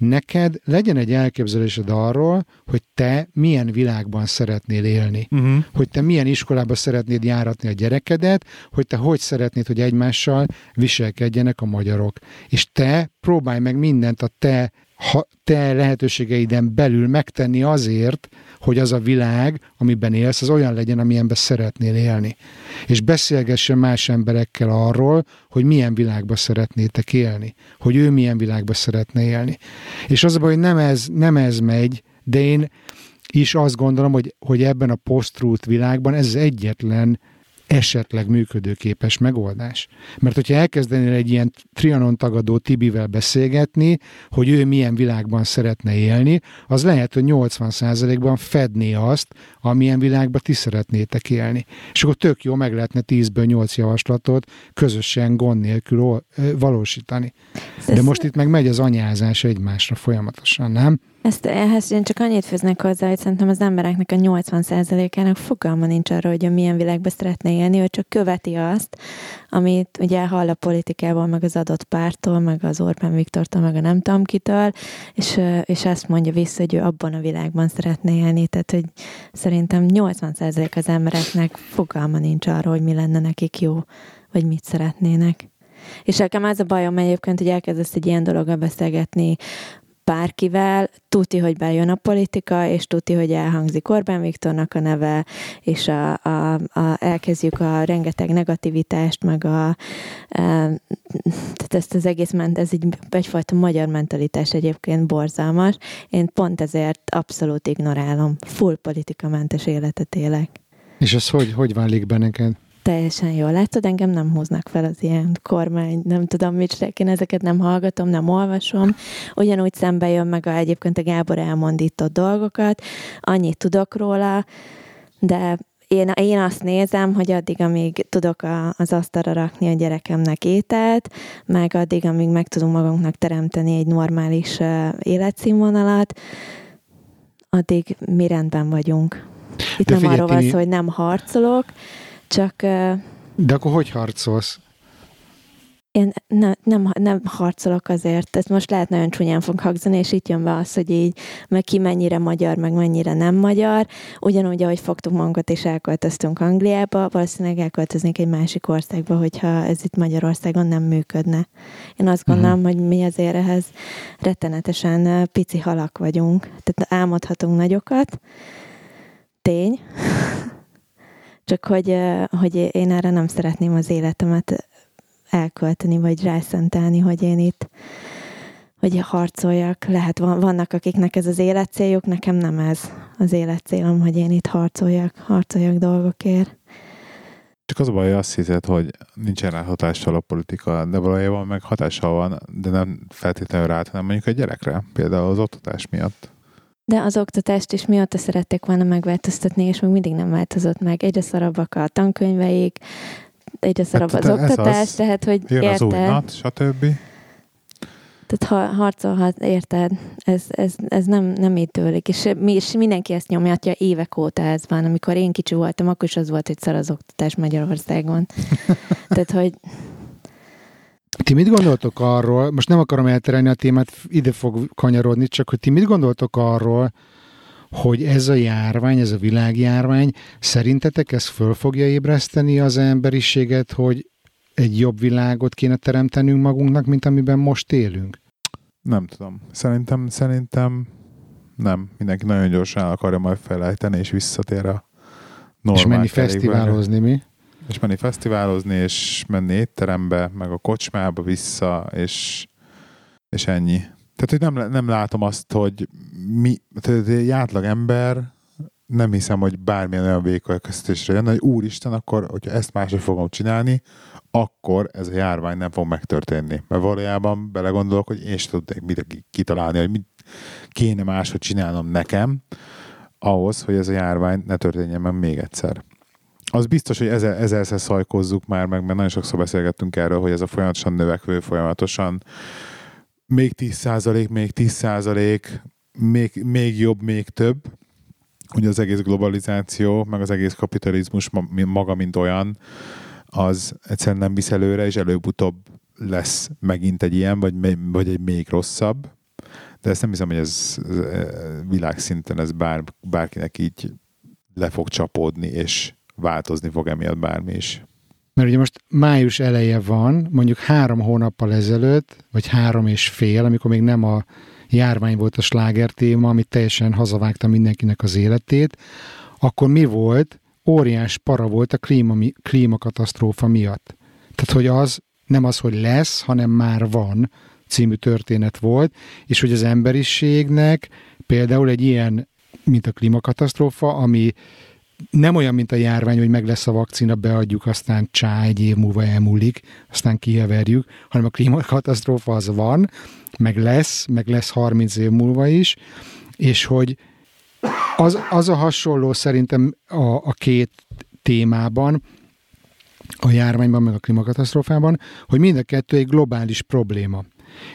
neked legyen egy elképzelésed arról, hogy te milyen világban szeretnél élni. Uh-huh. Hogy te milyen iskolába szeretnéd járatni a gyerekedet, hogy te hogy szeretnéd, hogy egymással viselkedjenek a magyarok. És te próbálj meg mindent a te ha te lehetőségeiden belül megtenni azért, hogy az a világ, amiben élsz, az olyan legyen, amilyenben szeretnél élni. És beszélgessen más emberekkel arról, hogy milyen világba szeretnétek élni, hogy ő milyen világba szeretne élni. És az a baj, hogy nem ez, nem ez megy, de én is azt gondolom, hogy, hogy ebben a post világban ez az egyetlen esetleg működőképes megoldás. Mert hogyha elkezdenél egy ilyen trianon tagadó Tibivel beszélgetni, hogy ő milyen világban szeretne élni, az lehet, hogy 80%-ban fedné azt, amilyen világban ti szeretnétek élni. És akkor tök jó, meg lehetne 10-ből 8 javaslatot közösen gond nélkül valósítani. De most itt meg megy az anyázás egymásra folyamatosan, nem? Ezt ehhez én csak annyit főznek hozzá, hogy szerintem az embereknek a 80%-ának fogalma nincs arra, hogy a milyen világban szeretne élni, hogy csak követi azt, amit ugye hall a politikából, meg az adott pártól, meg az Orbán Viktortól, meg a nem tudom kitől, és, és azt mondja vissza, hogy ő abban a világban szeretne élni. Tehát, hogy szerintem 80% az embereknek fogalma nincs arra, hogy mi lenne nekik jó, vagy mit szeretnének. És nekem az a bajom egyébként, hogy elkezdesz egy ilyen dologgal beszélgetni bárkivel, tuti, hogy bejön a politika, és tuti, hogy elhangzik Orbán Viktornak a neve, és a, a, a, elkezdjük a rengeteg negativitást, meg a, a tehát ezt az egész ment, ez egy, egyfajta magyar mentalitás egyébként borzalmas. Én pont ezért abszolút ignorálom. Full politikamentes életet élek. És ez hogy, hogy válik be? Teljesen jól. Látod, engem nem húznak fel az ilyen kormány, nem tudom mit én ezeket nem hallgatom, nem olvasom. Ugyanúgy szembe jön meg a, egyébként a Gábor elmondított dolgokat, annyit tudok róla, de én, én azt nézem, hogy addig, amíg tudok a, az asztalra rakni a gyerekemnek ételt, meg addig, amíg meg tudunk magunknak teremteni egy normális uh, életszínvonalat, addig mi rendben vagyunk. Itt De nem arról van szó, hogy nem harcolok, csak... De akkor hogy harcolsz? Én ne, nem, nem harcolok azért, ez most lehet nagyon csúnyán fog hangzani, és itt jön be az, hogy így, meg ki mennyire magyar, meg mennyire nem magyar. Ugyanúgy, ahogy fogtuk magunkat és elköltöztünk Angliába, valószínűleg elköltöznék egy másik országba, hogyha ez itt Magyarországon nem működne. Én azt mhm. gondolom, uh-huh. hogy mi azért ehhez rettenetesen pici halak vagyunk. Tehát álmodhatunk nagyokat. Tény. Csak hogy, hogy én erre nem szeretném az életemet elkölteni, vagy rászentelni, hogy én itt hogy harcoljak. Lehet, van, vannak, akiknek ez az életcéljuk, nekem nem ez az életcélom, hogy én itt harcoljak, harcoljak dolgokért. Csak az a baj, azt hiszed, hogy nincsen rá hatással a politika, de valójában meg hatással van, de nem feltétlenül rá, hanem mondjuk a gyerekre, például az oktatás miatt. De az oktatást is mióta szerették volna megváltoztatni, és még mindig nem változott meg. Egyre szarabbak a tankönyveik, egyre szarabb hát, az oktatás, az, tehát hogy jön érted. az új nat, stb. Tehát ha harcolhat, érted? Ez, ez, ez nem, nem így tőlik. És, mi, és mindenki ezt nyomjatja évek óta ez van. Amikor én kicsi voltam, akkor is az volt, hogy szar az oktatás Magyarországon. Tehát, hogy ti mit gondoltok arról, most nem akarom elterelni a témát, ide fog kanyarodni, csak hogy ti mit gondoltok arról, hogy ez a járvány, ez a világjárvány, szerintetek ez föl fogja ébreszteni az emberiséget, hogy egy jobb világot kéne teremtenünk magunknak, mint amiben most élünk? Nem tudom. Szerintem, szerintem nem. Mindenki nagyon gyorsan akarja majd felejteni, és visszatér a normál És menni fesztiválozni, mi? És menni fesztiválozni, és menni étterembe, meg a kocsmába vissza, és, és ennyi. Tehát, hogy nem, nem látom azt, hogy mi, tehát egy átlag ember nem hiszem, hogy bármilyen olyan végkövetkeztetésre jön, hogy úristen, akkor, hogyha ezt máshogy fogom csinálni, akkor ez a járvány nem fog megtörténni. Mert valójában belegondolok, hogy én sem tudnék mit kitalálni, hogy mit kéne máshogy csinálnom nekem, ahhoz, hogy ez a járvány ne történjen meg még egyszer az biztos, hogy ezer, ezerszer szajkozzuk már meg, mert nagyon sokszor beszélgettünk erről, hogy ez a folyamatosan növekvő, folyamatosan még 10 százalék, még 10 százalék, még, még jobb, még több. Ugye az egész globalizáció, meg az egész kapitalizmus maga, mint olyan, az egyszerűen nem visz előre, és előbb-utóbb lesz megint egy ilyen, vagy, vagy egy még rosszabb. De ezt nem hiszem, hogy ez, ez világszinten ez bár, bárkinek így le fog csapódni, és változni fog emiatt bármi is. Mert ugye most május eleje van, mondjuk három hónappal ezelőtt, vagy három és fél, amikor még nem a járvány volt a sláger téma, ami teljesen hazavágta mindenkinek az életét, akkor mi volt? Óriás para volt a klíma, klímakatasztrófa miatt. Tehát, hogy az nem az, hogy lesz, hanem már van című történet volt, és hogy az emberiségnek például egy ilyen, mint a klímakatasztrófa, ami nem olyan, mint a járvány, hogy meg lesz a vakcina, beadjuk, aztán csá, egy év múlva elmúlik, aztán kiheverjük, hanem a klímakatasztrófa az van, meg lesz, meg lesz 30 év múlva is, és hogy az, az a hasonló szerintem a, a két témában, a járványban, meg a klímakatasztrófában, hogy mind a kettő egy globális probléma.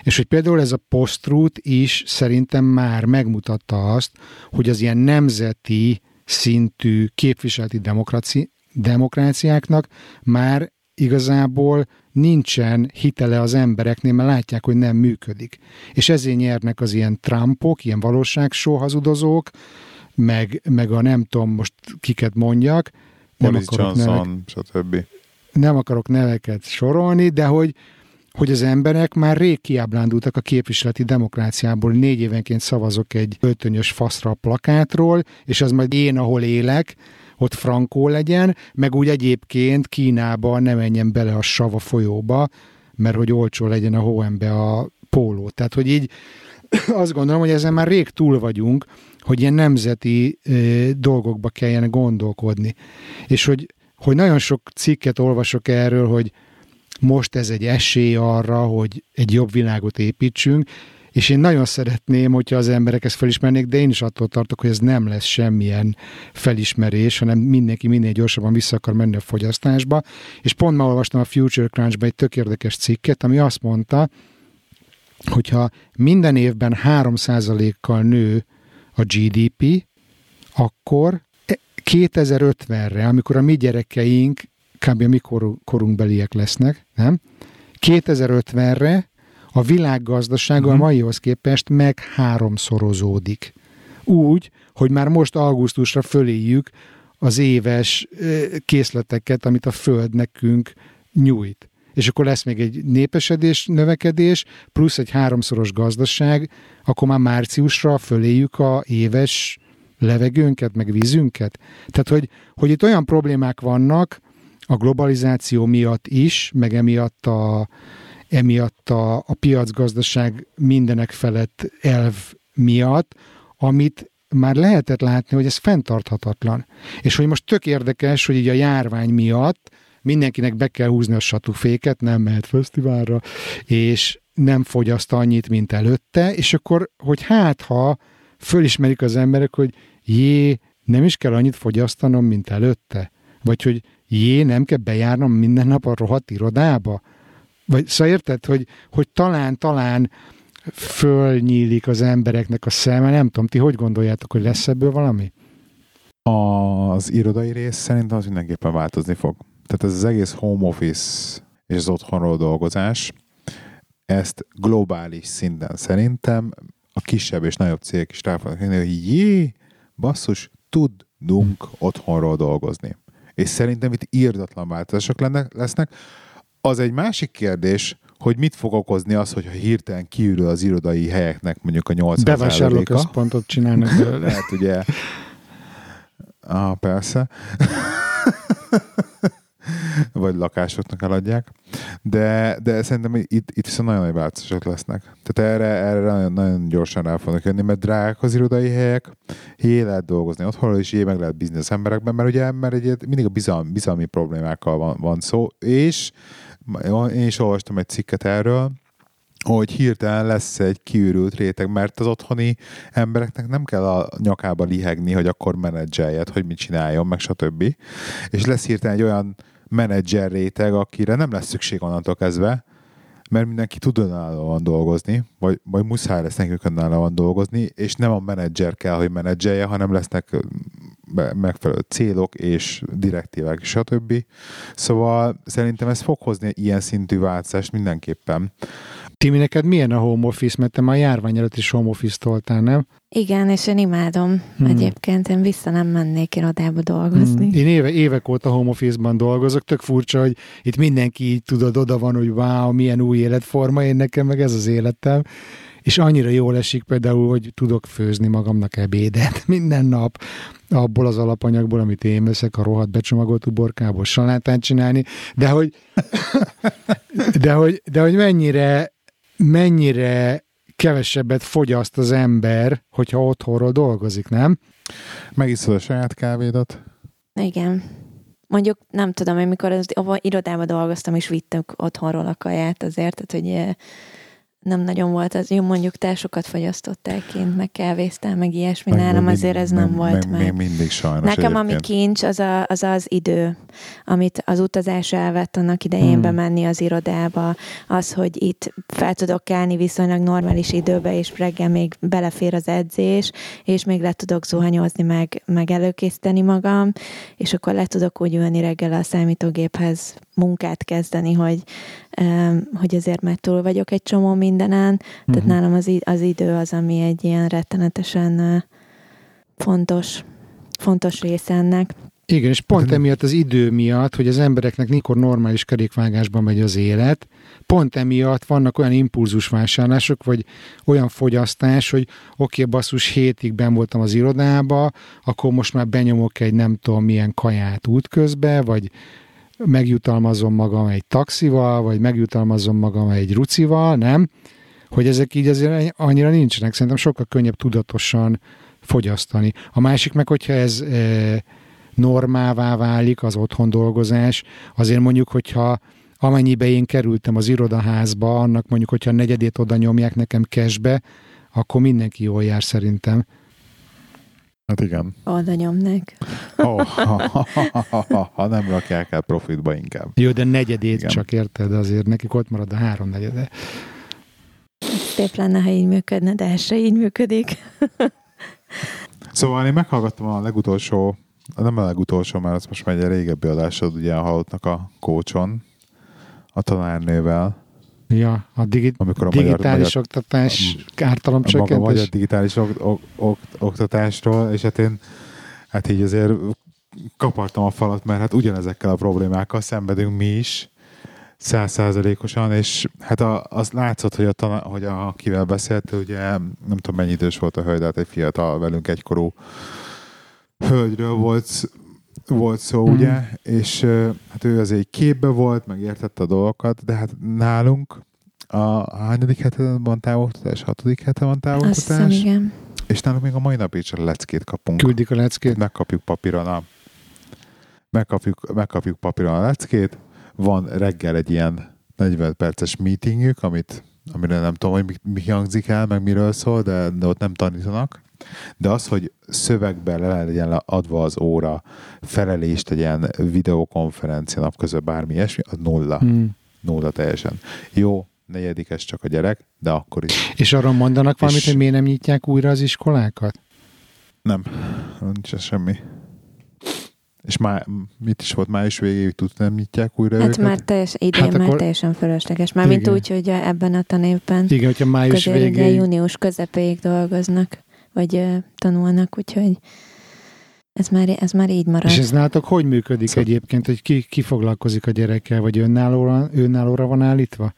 És hogy például ez a posztrút is szerintem már megmutatta azt, hogy az ilyen nemzeti szintű képviseleti demokráci, demokráciáknak már igazából nincsen hitele az embereknél, mert látják, hogy nem működik. És ezért nyernek az ilyen Trumpok, ilyen valóságsó hazudozók, meg, meg a nem tudom most kiket mondjak. Nem Johnson, nevek, stb. Nem akarok neveket sorolni, de hogy, hogy az emberek már rég kiábrándultak a képviseleti demokráciából. Négy évenként szavazok egy öltönyös faszra a plakátról, és az majd én, ahol élek, ott frankó legyen, meg úgy egyébként Kínába ne menjen bele a sava folyóba, mert hogy olcsó legyen a hóembe a póló. Tehát, hogy így azt gondolom, hogy ezen már rég túl vagyunk, hogy ilyen nemzeti ö, dolgokba kelljen gondolkodni. És hogy, hogy nagyon sok cikket olvasok erről, hogy most ez egy esély arra, hogy egy jobb világot építsünk, és én nagyon szeretném, hogyha az emberek ezt felismernék, de én is attól tartok, hogy ez nem lesz semmilyen felismerés, hanem mindenki minél gyorsabban vissza akar menni a fogyasztásba. És pont ma olvastam a Future Crunch-ba egy tök érdekes cikket, ami azt mondta, hogyha minden évben 3%-kal nő a GDP, akkor 2050-re, amikor a mi gyerekeink kb. a mi korunkbeliek lesznek, nem? 2050-re a világgazdasága uh-huh. a mhm. maihoz képest meg háromszorozódik. Úgy, hogy már most augusztusra föléjük az éves készleteket, amit a Föld nekünk nyújt. És akkor lesz még egy népesedés, növekedés, plusz egy háromszoros gazdaság, akkor már márciusra föléjük a éves levegőnket, meg vízünket. Tehát, hogy, hogy itt olyan problémák vannak a globalizáció miatt is, meg emiatt a, emiatt a, a piacgazdaság mindenek felett elv miatt, amit már lehetett látni, hogy ez fenntarthatatlan. És hogy most tök érdekes, hogy így a járvány miatt mindenkinek be kell húzni a satuféket, nem mehet fesztiválra, és nem fogyaszt annyit, mint előtte, és akkor, hogy hát, ha fölismerik az emberek, hogy jé, nem is kell annyit fogyasztanom, mint előtte, vagy hogy jé, nem kell bejárnom minden nap a rohadt irodába, vagy szóval érted, hogy, hogy talán, talán fölnyílik az embereknek a szeme, nem tudom, ti hogy gondoljátok, hogy lesz ebből valami? Az irodai rész szerintem az mindenképpen változni fog. Tehát ez az egész home office és az otthonról dolgozás, ezt globális szinten szerintem a kisebb és nagyobb cégek is rá fognak hogy jé, basszus, tudunk otthonról dolgozni. És szerintem itt írdatlan változások lesznek, az egy másik kérdés, hogy mit fog okozni az, hogyha hirtelen kiürül az irodai helyeknek mondjuk a 80 Bevásárló központot csinálnak belőle. Lehet ugye. Ah, persze. Vagy lakásoknak eladják. De, de szerintem itt, itt viszont nagyon nagy változások lesznek. Tehát erre, erre nagyon, nagyon gyorsan rá fognak jönni, mert drágák az irodai helyek, jé lehet dolgozni otthonról, és jé meg lehet biznisz emberekben, mert ugye mert egy, mindig a bizalmi, bizalmi problémákkal van, van szó, és én is olvastam egy cikket erről, hogy hirtelen lesz egy kiürült réteg, mert az otthoni embereknek nem kell a nyakába lihegni, hogy akkor menedzseljed, hogy mit csináljon, meg stb. És lesz hirtelen egy olyan menedzser réteg, akire nem lesz szükség onnantól kezdve, mert mindenki tud önállóan dolgozni, vagy, vagy muszáj lesz nekünk önállóan dolgozni, és nem a menedzser kell, hogy menedzselje, hanem lesznek megfelelő célok és direktívák, stb. Szóval szerintem ez fog hozni ilyen szintű változást mindenképpen. Timi, neked milyen a home office? Mert te már járvány előtt is home office toltál, nem? Igen, és én imádom. Hmm. Egyébként én vissza nem mennék irodába dolgozni. Hmm. Én éve, évek óta home office-ban dolgozok. Tök furcsa, hogy itt mindenki így tudod, oda van, hogy wow, milyen új életforma, én nekem meg ez az életem és annyira jól esik például, hogy tudok főzni magamnak ebédet minden nap abból az alapanyagból, amit én veszek, a rohadt becsomagolt uborkából salátát csinálni, de hogy, de hogy, de hogy mennyire, mennyire kevesebbet fogyaszt az ember, hogyha otthonról dolgozik, nem? Megiszod a saját kávédat? Igen. Mondjuk nem tudom, amikor az irodában dolgoztam, és vittük otthonról a kaját azért, tehát hogy eh, nem nagyon volt az. Jó, mondjuk te sokat fogyasztottál kint, meg kávéztál, meg ilyesmi. Meg Nálam azért ez nem, nem volt meg. Még mindig sajnos Nekem egyébként. ami kincs, az, a, az az idő, amit az utazás elvett annak idején hmm. bemenni az irodába, az, hogy itt fel tudok kelni viszonylag normális időbe, és reggel még belefér az edzés, és még le tudok zuhanyozni, meg, meg előkészíteni magam, és akkor le tudok úgy ülni reggel a számítógéphez munkát kezdeni, hogy, hogy azért már túl vagyok egy csomó mindenen. Tehát uh-huh. nálam az, az idő az, ami egy ilyen rettenetesen fontos, fontos része ennek. Igen, és pont emiatt az idő miatt, hogy az embereknek mikor normális kerékvágásban megy az élet, pont emiatt vannak olyan impulzusvásárlások, vagy olyan fogyasztás, hogy oké, okay, basszus, hétig ben voltam az irodába, akkor most már benyomok egy nem tudom milyen kaját útközbe, vagy megjutalmazom magam egy taxival, vagy megjutalmazom magam egy rucival, nem? Hogy ezek így azért annyira nincsenek. Szerintem sokkal könnyebb tudatosan fogyasztani. A másik meg, hogyha ez e, normává válik az otthon dolgozás, azért mondjuk, hogyha amennyibe én kerültem az irodaházba, annak mondjuk, hogyha negyedét oda nyomják nekem cashbe, akkor mindenki jól jár szerintem. Hát igen. Oda nyomnak. Oh, ha, ha, ha, ha, ha nem rakják el profitba inkább. Jó, de negyedét igen. csak érted, azért nekik ott marad a három negyede. Szép lenne, ha így működne, de ez se így működik. szóval én meghallgattam a legutolsó, nem a legutolsó, mert az most megy egy régebbi adásod, ugye a halottnak a kócson, a tanárnővel, Ja, a digi- Amikor a digitális magyar, oktatás ártalomcsökkentés. A magyar digitális ok- ok- ok- oktatásról, és hát én hát így azért kapartam a falat, mert hát ugyanezekkel a problémákkal szenvedünk mi is, százszázalékosan, és hát a, az látszott, hogy, a, tana, hogy a, akivel beszélt, ugye nem tudom mennyi idős volt a hölgy, de hát egy fiatal velünk egykorú hölgyről volt, volt szó, mm. ugye, és hát ő azért egy képbe volt, meg értette a dolgokat, de hát nálunk a hányadik hete van távoktatás? Hatodik hete van távoktatás? Azt hiszem, igen. És nálunk még a mai nap is a leckét kapunk. Küldik a leckét? Megkapjuk papíron a megkapjuk, megkapjuk papíron a leckét, van reggel egy ilyen 40 perces meetingük, amit, amire nem tudom, hogy mi, mi hangzik el, meg miről szól, de, de ott nem tanítanak. De az, hogy szövegben le legyen adva az óra, felelést egy ilyen videokonferencia nap között bármi ilyesmi, az nulla. Hmm. Nulla teljesen. Jó, negyedikes csak a gyerek, de akkor is. És arra mondanak valamit, és... hogy miért nem nyitják újra az iskolákat? Nem, nincs semmi. És már mit is volt május végéig, tud nem nyitják újra hát őket? már teljes, idén hát már akkor... teljesen fölösleges. Mármint úgy, hogy ebben a tanévben. Igen, hogyha május végéig. június közepéig dolgoznak, vagy tanulnak, úgyhogy ez már, ez már így marad. És ez nálatok hogy működik szóval... egyébként, hogy ki, ki foglalkozik a gyerekkel, vagy önállóra, önállóra van állítva?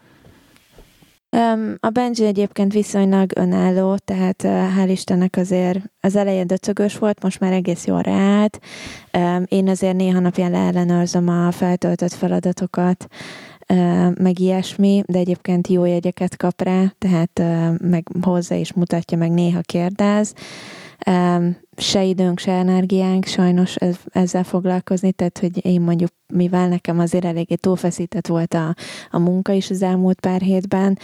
A Benji egyébként viszonylag önálló, tehát hál' Istennek azért az elején döcögös volt, most már egész jól ráállt. Én azért néha napján leellenőrzöm a feltöltött feladatokat, meg ilyesmi, de egyébként jó jegyeket kap rá, tehát meg hozzá is mutatja, meg néha kérdez se időnk, se energiánk sajnos ezzel foglalkozni, tehát hogy én mondjuk, mivel nekem azért eléggé túlfeszített volt a, a munka is az elmúlt pár hétben,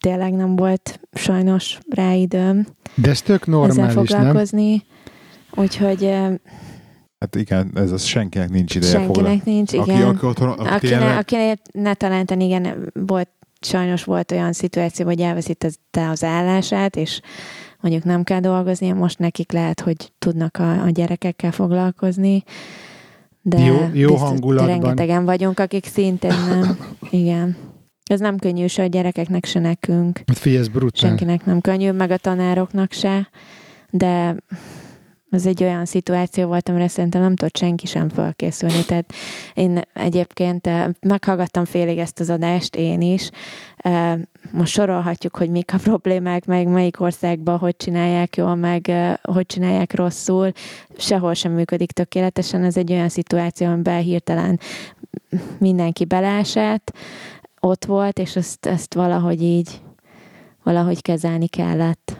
tényleg nem volt sajnos rá időm. De ez tök normális, ezzel foglalkozni. Nem? Úgyhogy Hát igen, ez az senkinek nincs ideje. Senkinek foglal... nincs, igen. Aki, aki otthon, aki aki tényleg... akinek ne találtan, igen, volt, sajnos volt olyan szituáció, hogy elveszítette az állását, és mondjuk nem kell dolgozni, most nekik lehet, hogy tudnak a, a gyerekekkel foglalkozni, de jó, jó hangulatban. rengetegen vagyunk, akik szintén nem. Igen. Ez nem könnyű se a gyerekeknek, se nekünk. Hát figyelj, ez brutál. Senkinek nem könnyű, meg a tanároknak se, de ez egy olyan szituáció volt, amire szerintem nem tudott senki sem felkészülni. Tehát én egyébként eh, meghallgattam félig ezt az adást, én is. Eh, most sorolhatjuk, hogy mik a problémák, meg melyik országban hogy csinálják jól, meg eh, hogy csinálják rosszul. Sehol sem működik tökéletesen. Ez egy olyan szituáció, amiben hirtelen mindenki belásett, ott volt, és ezt, ezt valahogy így valahogy kezelni kellett.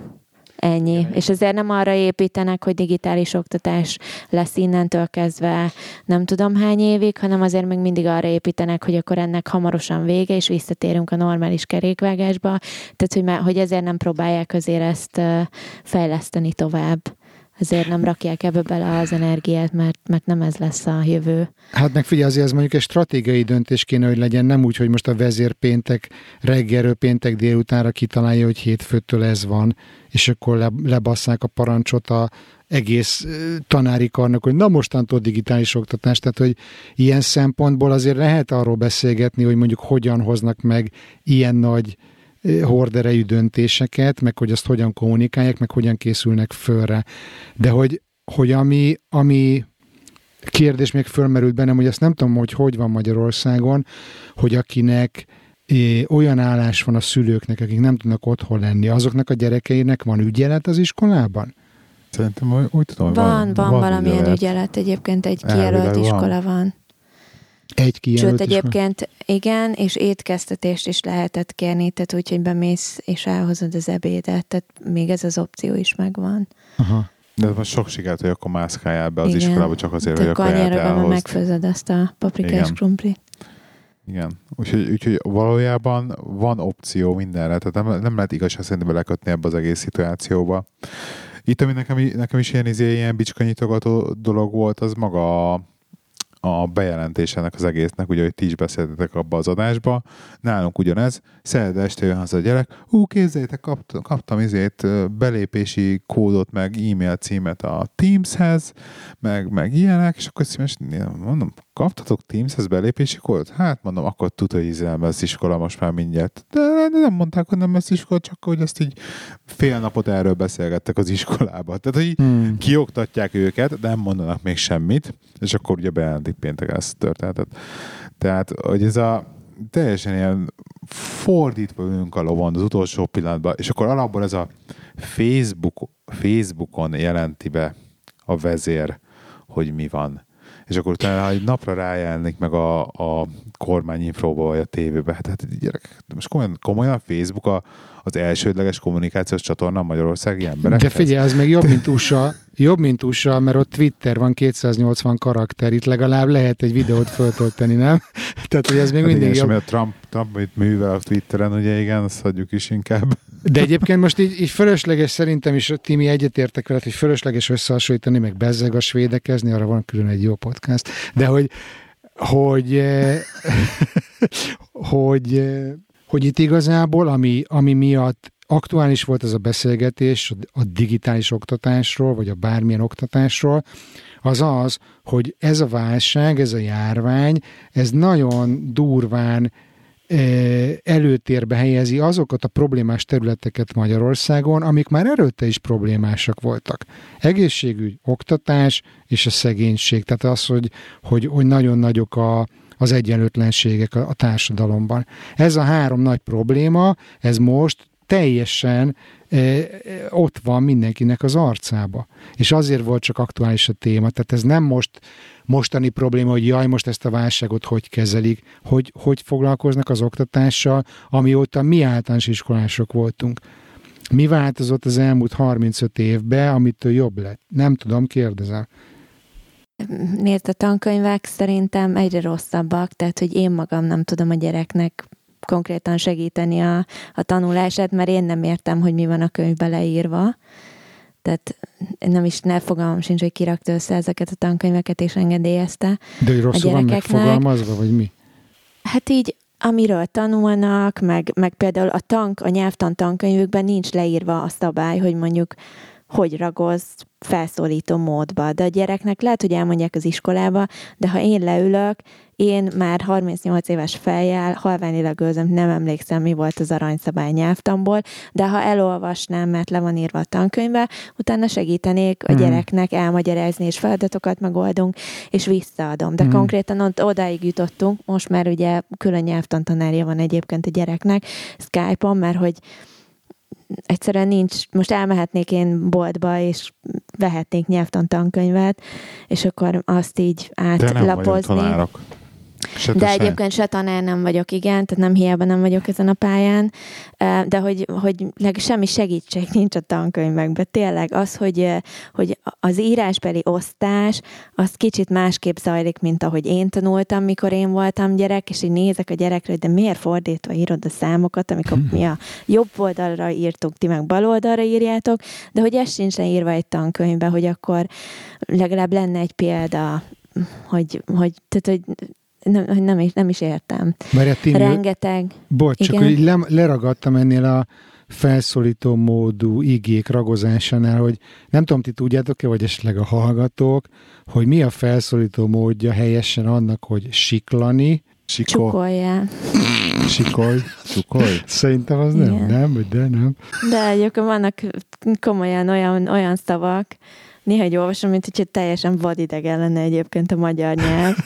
Ennyi. Jaj. És azért nem arra építenek, hogy digitális oktatás lesz innentől kezdve nem tudom hány évig, hanem azért még mindig arra építenek, hogy akkor ennek hamarosan vége, és visszatérünk a normális kerékvágásba. Tehát, hogy, már, hogy ezért nem próbálják azért ezt fejleszteni tovább ezért nem rakják ebbe bele az energiát, mert, mert nem ez lesz a jövő. Hát meg figyelj, azért ez mondjuk egy stratégiai döntés kéne, hogy legyen, nem úgy, hogy most a vezér péntek reggelről péntek délutánra kitalálja, hogy hétfőtől ez van, és akkor le, lebasszák a parancsot a egész tanári karnak, hogy na mostantól digitális oktatás, tehát hogy ilyen szempontból azért lehet arról beszélgetni, hogy mondjuk hogyan hoznak meg ilyen nagy horderejű döntéseket, meg hogy azt hogyan kommunikálják, meg hogyan készülnek fölre. De hogy, hogy ami, ami kérdés még fölmerült bennem, hogy ezt nem tudom, hogy hogy van Magyarországon, hogy akinek olyan állás van a szülőknek, akik nem tudnak otthon lenni, azoknak a gyerekeinek van ügyelet az iskolában? Szerintem úgy tudom, van, van, van, van valamilyen ügyelet. ügyelet. Egyébként egy kijelölt iskola van. Egy kijelölt Sőt, egyébként van? igen, és étkeztetést is lehetett kérni, tehát úgy, hogy bemész és elhozod az ebédet, tehát még ez az opció is megvan. Aha. De most sok sikert, hogy akkor mászkáljál be az Igen. iskolába, csak azért, hogy akkor elhozd. megfőzöd azt a paprikás krumpli. Igen. Úgyhogy, úgyhogy valójában van opció mindenre, tehát nem, nem lehet igazság szerint belekötni ebbe az egész szituációba. Itt, ami nekem, nekem is ilyen, izé, ilyen bicskanyitogató dolog volt, az maga a a bejelentésének az egésznek, ugye, hogy ti is beszéltetek abba az adásba. Nálunk ugyanez, szerda este jön haza a gyerek, ú, képzeljétek, kaptam, kaptam izét, belépési kódot, meg e-mail címet a Teamshez, meg, meg ilyenek, és akkor szíves, mondom, kaptatok Teamshez belépési kódot? Hát mondom, akkor tudod, hogy nem lesz iskola most már mindjárt. De, de nem mondták, hogy nem lesz iskola, csak hogy ezt így fél napot erről beszélgettek az iskolába. Tehát, hogy hmm. kioktatják őket, de nem mondanak még semmit, és akkor ugye bejelentik péntek ezt történetet. Tehát, hogy ez a teljesen ilyen fordítva ülünk a lovon az utolsó pillanatban, és akkor alapból ez a Facebook, Facebookon jelenti be a vezér, hogy mi van. És akkor utána, egy napra rájelnik meg a, a kormányinfóba vagy a tévébe, hát, hát gyerek, most komolyan, komolyan Facebook a, az elsődleges kommunikációs csatorna a magyarországi emberek. De figyelj, ez még jobb, mint USA, jobb, mint USA, mert ott Twitter van 280 karakter, itt legalább lehet egy videót föltölteni, nem? Tehát, hogy ez még hát mindig igen, jobb. a Trump, Trump itt művel a Twitteren, ugye igen, azt hagyjuk is inkább. De egyébként most így, így fölösleges szerintem is, Timi egyetértek veled, hogy fölösleges összehasonlítani, meg bezzeg a svédekezni, arra van külön egy jó podcast, de hogy hogy, eh, hogy, eh, hogy itt igazából, ami, ami miatt aktuális volt ez a beszélgetés a digitális oktatásról, vagy a bármilyen oktatásról, az az, hogy ez a válság, ez a járvány, ez nagyon durván előtérbe helyezi azokat a problémás területeket Magyarországon, amik már előtte is problémásak voltak. Egészségügy, oktatás és a szegénység. Tehát az, hogy, hogy, hogy nagyon nagyok a, az egyenlőtlenségek a, a társadalomban. Ez a három nagy probléma, ez most teljesen e, e, ott van mindenkinek az arcába. És azért volt csak aktuális a téma. Tehát ez nem most mostani probléma, hogy jaj, most ezt a válságot hogy kezelik, hogy, hogy foglalkoznak az oktatással, amióta mi általános iskolások voltunk. Mi változott az elmúlt 35 évben, amitől jobb lett? Nem tudom, kérdezem. Nézd, a tankönyvek szerintem egyre rosszabbak, tehát hogy én magam nem tudom a gyereknek konkrétan segíteni a, a tanulását, mert én nem értem, hogy mi van a könyvbe leírva. Tehát nem is ne fogalmam sincs, hogy kirakta össze ezeket a tankönyveket és engedélyezte. De hogy rosszul van megfogalmazva, vagy mi? Hát így, amiről tanulnak, meg, meg például a tank, a nyelvtan tankönyvükben nincs leírva a szabály, hogy mondjuk hogy ragoz felszólító módba. De a gyereknek lehet, hogy elmondják az iskolába, de ha én leülök, én már 38 éves fejjel halványilag őzöm, nem emlékszem, mi volt az aranyszabály nyelvtamból, de ha elolvasnám, mert le van írva a tankönyvbe, utána segítenék a hmm. gyereknek elmagyarázni, és feladatokat megoldunk, és visszaadom. De hmm. konkrétan ott odáig jutottunk, most már ugye külön nyelvtantanárja van egyébként a gyereknek, Skype-on, mert hogy egyszerűen nincs, most elmehetnék én boltba, és vehetnék nyelvtan tankönyvet, és akkor azt így átlapozni. De nem Se de egyébként se tanár nem vagyok, igen, tehát nem hiába nem vagyok ezen a pályán, de hogy, hogy semmi segítség nincs a tankönyvekben. Tényleg az, hogy, hogy az írásbeli osztás, az kicsit másképp zajlik, mint ahogy én tanultam, mikor én voltam gyerek, és így nézek a gyerekre, hogy de miért fordítva írod a számokat, amikor mi a jobb oldalra írtuk, ti meg bal oldalra írjátok, de hogy ez sincs leírva egy tankönyvbe, hogy akkor legalább lenne egy példa, hogy, hogy, tehát, hogy nem, nem, is, nem is értem. Tini, Rengeteg. Bocs, csak hogy le, leragadtam ennél a felszólító módú igék ragozásánál, hogy nem tudom, ti tudjátok-e, vagy esetleg a hallgatók, hogy mi a felszólító módja helyesen annak, hogy siklani, Sikol. Csukolja. Sikolj. Csukolj. Szerintem az nem, Igen. nem, de nem. De egyébként vannak komolyan olyan, olyan szavak, néha egy olvasom, mint hogyha teljesen vadidegen lenne egyébként a magyar nyelv.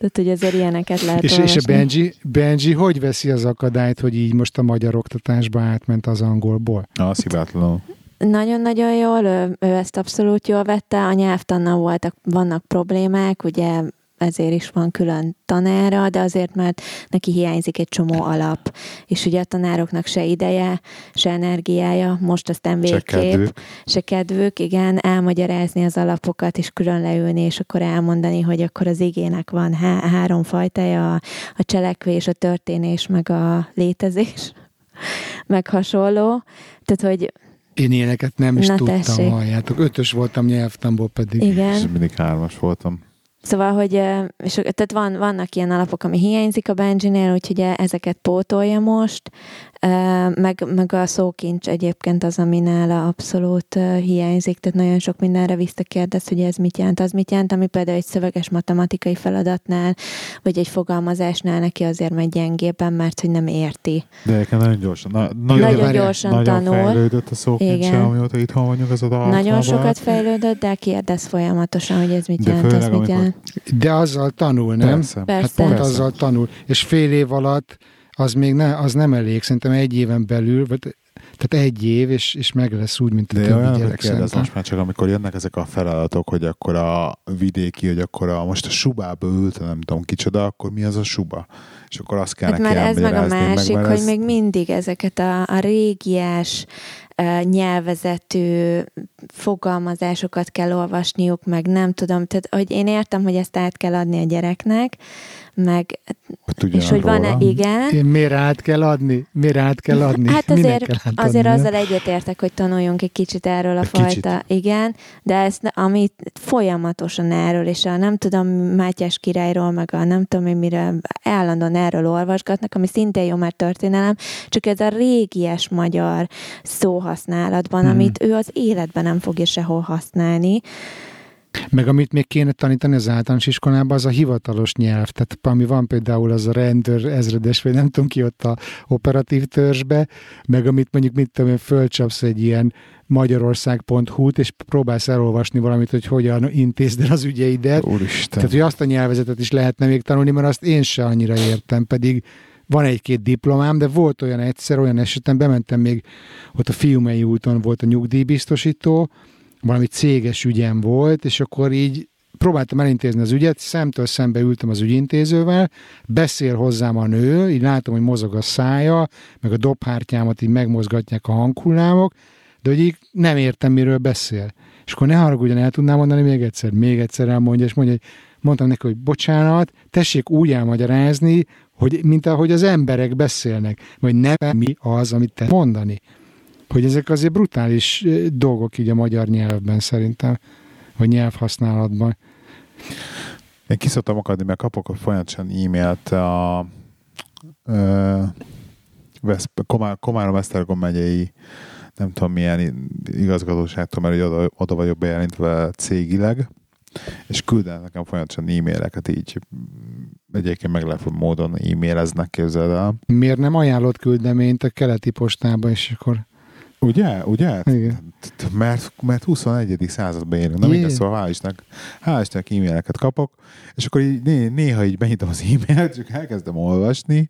Tehát, hogy azért ilyeneket lehet És, és a Benji, Benji hogy veszi az akadályt, hogy így most a magyar oktatásba átment az angolból? Na, szívátlanul. Nagyon-nagyon jól, ő, ő ezt abszolút jól vette, a nyelvtannal voltak, vannak problémák, ugye ezért is van külön tanára, de azért, mert neki hiányzik egy csomó alap, és ugye a tanároknak se ideje, se energiája, most aztán végképp, se kedvük, se kedvük igen, elmagyarázni az alapokat, és külön leülni, és akkor elmondani, hogy akkor az igének van há- három fajtája, a, a cselekvés, a történés, meg a létezés, meg hasonló. Tehát, hogy én ilyeneket nem is Na tudtam, tessék. halljátok. Ötös voltam nyelvtamból pedig. Igen. És mindig hármas voltam. Szóval, hogy és, tehát van, vannak ilyen alapok, ami hiányzik a Benji-nél, úgyhogy ezeket pótolja most, meg, meg a szókincs egyébként az, ami nála abszolút hiányzik, tehát nagyon sok mindenre visszakérdez, hogy ez mit jelent, az mit jelent, ami például egy szöveges matematikai feladatnál, vagy egy fogalmazásnál neki azért megy gyengébben, mert hogy nem érti. De egyébként nagyon gyorsan, na, nagyon, nagyon gyorsan nagyon tanul. fejlődött a szókincse, amióta itthon vagyunk, az a Nagyon sokat fejlődött, de kérdez folyamatosan, hogy ez mit de jelent, ez mit jelent. De azzal tanul, nem? Persze. Hát pont Persze. azzal tanul. És fél év alatt az még ne, az nem elég, szerintem egy éven belül, vagy tehát egy év, és, és meg lesz úgy, mint a De többi gyerek kérdez most már csak, amikor jönnek ezek a feladatok, hogy akkor a vidéki, hogy akkor a, most a subába ült, nem tudom kicsoda, akkor mi az a suba? És akkor azt kell hát neki ez meg a másik, meg, hogy ez... még mindig ezeket a, a régies nyelvezetű fogalmazásokat kell olvasniuk, meg nem tudom, tehát hogy én értem, hogy ezt át kell adni a gyereknek, meg, és hogy van-e, igen. Én miért át kell adni? Miért át kell adni? Hát azért, azért azzal egyetértek, hogy tanuljunk egy kicsit erről a egy fajta, kicsit. igen, de ez, amit folyamatosan erről, és a nem tudom, Mátyás királyról, meg a nem tudom, miről állandóan erről olvasgatnak, ami szintén jó már történelem, csak ez a régies magyar szóhasználatban, hmm. amit ő az életben nem fogja sehol használni, meg amit még kéne tanítani az általános iskolában, az a hivatalos nyelv. Tehát ami van például az a rendőr ezredes, vagy nem tudom ki ott a operatív törzsbe, meg amit mondjuk, mit tudom én, fölcsapsz egy ilyen magyarország.hu-t, és próbálsz elolvasni valamit, hogy hogyan intézd el az ügyeidet. Úristen. Tehát, hogy azt a nyelvezetet is lehetne még tanulni, mert azt én se annyira értem, pedig van egy-két diplomám, de volt olyan egyszer, olyan esetem, bementem még, ott a Fiumei úton volt a nyugdíjbiztosító, valami céges ügyem volt, és akkor így próbáltam elintézni az ügyet, szemtől szembe ültem az ügyintézővel, beszél hozzám a nő, így látom, hogy mozog a szája, meg a dobhártyámat így megmozgatják a hanghullámok, de hogy így nem értem, miről beszél. És akkor ne haragudjon, el tudnám mondani még egyszer, még egyszer elmondja, és mondja, hogy mondtam neki, hogy bocsánat, tessék úgy elmagyarázni, hogy mint ahogy az emberek beszélnek, vagy nem mi az, amit te mondani hogy ezek azért brutális dolgok így a magyar nyelvben szerintem, vagy nyelvhasználatban. Én kiszoktam akadni, mert kapok folyamatosan e-mailt a ö, Vesz, Komár, Komárom-Esztergom megyei nem tudom milyen igazgatóságtól, mert oda, oda vagyok bejelentve cégileg, és küldenek nekem folyamatosan e-maileket így egyébként meglepő módon e-maileznek, képzeld el. Miért nem ajánlott küldeményt a keleti postába, és akkor Ugye? Ugye? Igen. Mert, mert 21. században élünk. Na mindegy, szóval hál' Istennek, hál' Istennek e-maileket kapok, és akkor így né, néha így benyitom az e-mailt, csak elkezdem olvasni,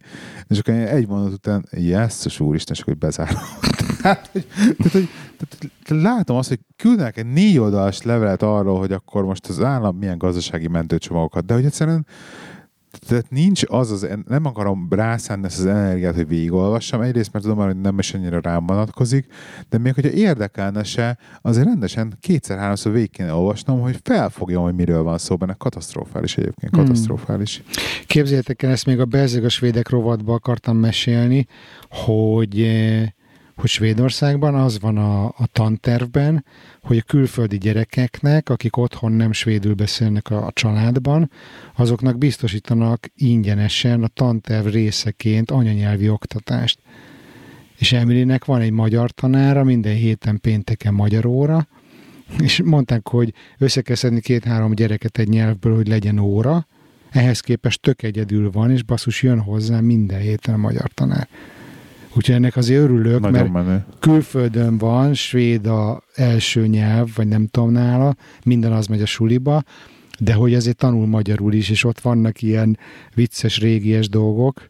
és akkor egy mondat után, jesszus úristen, és akkor bezárom. tehát, hogy, tehát, hogy, tehát, tehát, látom azt, hogy küldenek egy négy oldalas levelet arról, hogy akkor most az állam milyen gazdasági mentőcsomagokat, de hogy egyszerűen tehát nincs az, az nem akarom rászánni ezt az energiát, hogy végigolvassam. Egyrészt, mert tudom hogy nem is annyira rám vonatkozik, de még hogyha érdekelne se, azért rendesen kétszer-háromszor végig kéne olvasnom, hogy felfogjam, hogy miről van szó, benne katasztrofális egyébként, hmm. katasztrofális. Hmm. Képzeljétek el, ezt még a belzégas védek rovatba akartam mesélni, hogy eh, hogy Svédországban az van a, a tantervben, hogy a külföldi gyerekeknek, akik otthon nem svédül beszélnek a, a családban, azoknak biztosítanak ingyenesen a tanterv részeként anyanyelvi oktatást. És Emilynek van egy magyar tanára, minden héten pénteken magyar óra, és mondták, hogy össze kell szedni két-három gyereket egy nyelvből, hogy legyen óra, ehhez képest tök egyedül van, és basszus jön hozzá minden héten a magyar tanár. Úgyhogy ennek azért örülök, Nagyon mert menő. külföldön van, svéd a első nyelv, vagy nem tudom nála, minden az megy a suliba, de hogy azért tanul magyarul is, és ott vannak ilyen vicces, régies dolgok,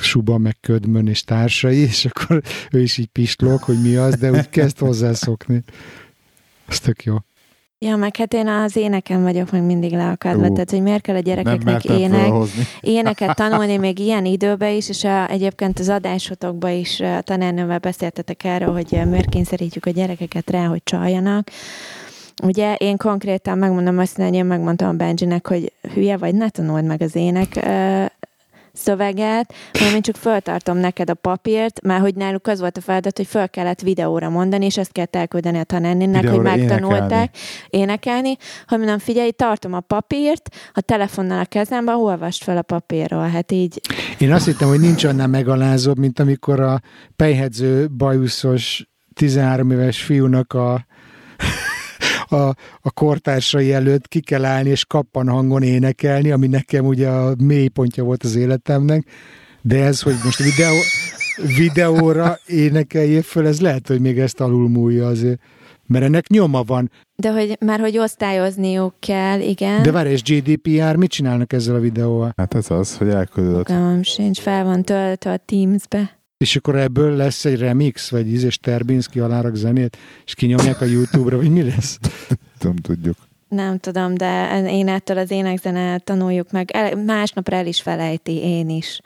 Suba, meg Ködmön és társai, és akkor ő is így pislog, hogy mi az, de úgy kezd hozzászokni. Ez tök jó. Ja, meg hát én az éneken vagyok meg mindig leakadva, Jó. tehát hogy miért kell a gyerekeknek ének, éneket tanulni még ilyen időben is, és a, egyébként az adásotokban is a tanárnővel beszéltetek erről, hogy miért kényszerítjük a gyerekeket rá, hogy csaljanak. Ugye én konkrétan megmondom azt, hogy én megmondtam a Benjinek, hogy hülye vagy, ne tanuld meg az ének szöveget, hanem én csak föltartom neked a papírt, mert hogy náluk az volt a feladat, hogy föl kellett videóra mondani, és ezt kellett elküldeni a tanárnénnek, hogy megtanulták énekelni. énekelni, hogy mondom, figyelj, tartom a papírt, a telefonnal a kezembe, olvast fel a papírról, hát így. Én azt hittem, hogy nincs annál megalázóbb, mint amikor a pejhedző bajuszos 13 éves fiúnak a a, a kortársai előtt ki kell állni és kappan hangon énekelni, ami nekem ugye a mélypontja volt az életemnek, de ez, hogy most videó, videóra énekeljél föl, ez lehet, hogy még ezt alulmúlja azért. Mert ennek nyoma van. De hogy már hogy osztályozniuk kell, igen. De várj, és GDPR mit csinálnak ezzel a videóval? Hát ez az, hogy elküldött. Fogalmam sincs, fel van töltve a Teams-be. És akkor ebből lesz egy remix, vagy íz és Terbinski alárak zenét, és kinyomják a YouTube-ra, vagy mi lesz? Nem tudjuk. Nem tudom, de én ettől az énekzene tanuljuk meg. El, másnapra el is felejti, én is.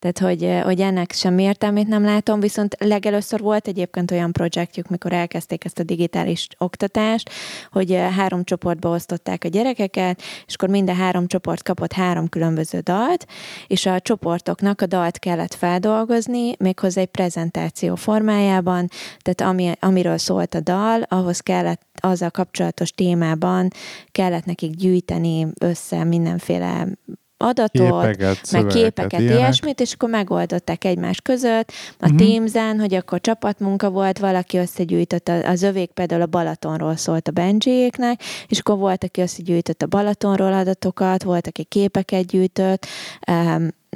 Tehát, hogy, hogy ennek sem értelmét nem látom, viszont legelőször volt egyébként olyan projektjük, mikor elkezdték ezt a digitális oktatást, hogy három csoportba osztották a gyerekeket, és akkor minden három csoport kapott három különböző dalt, és a csoportoknak a dalt kellett feldolgozni, méghozzá egy prezentáció formájában, tehát ami, amiről szólt a dal, ahhoz kellett azzal kapcsolatos témában kellett nekik gyűjteni össze mindenféle adatot, képeket, meg képeket, ilyenek. ilyesmit, és akkor megoldották egymás között. A uh-huh. Teams-en, hogy akkor csapatmunka volt, valaki összegyűjtött, az övék például a Balatonról szólt a Benjiéknek, és akkor volt, aki összegyűjtött a Balatonról adatokat, volt, aki képeket gyűjtött,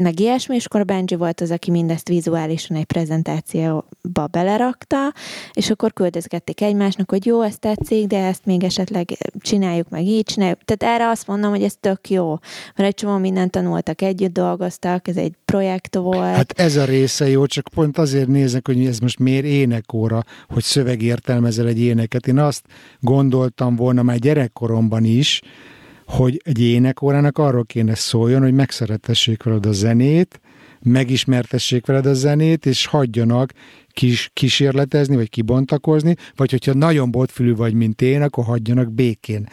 meg ilyesmi, és akkor Benji volt az, aki mindezt vizuálisan egy prezentációba belerakta, és akkor küldözgették egymásnak, hogy jó, ezt tetszik, de ezt még esetleg csináljuk meg így, csináljuk. Tehát erre azt mondom, hogy ez tök jó, mert egy csomó mindent tanultak, együtt dolgoztak, ez egy projekt volt. Hát ez a része jó, csak pont azért nézek, hogy ez most miért énekóra, hogy szövegértelmezel egy éneket. Én azt gondoltam volna már gyerekkoromban is, hogy egy énekórának arról kéne szóljon, hogy megszeretessék veled a zenét, megismertessék veled a zenét, és hagyjanak kis, kísérletezni, vagy kibontakozni, vagy hogyha nagyon botfülű vagy, mint én, akkor hagyjanak békén.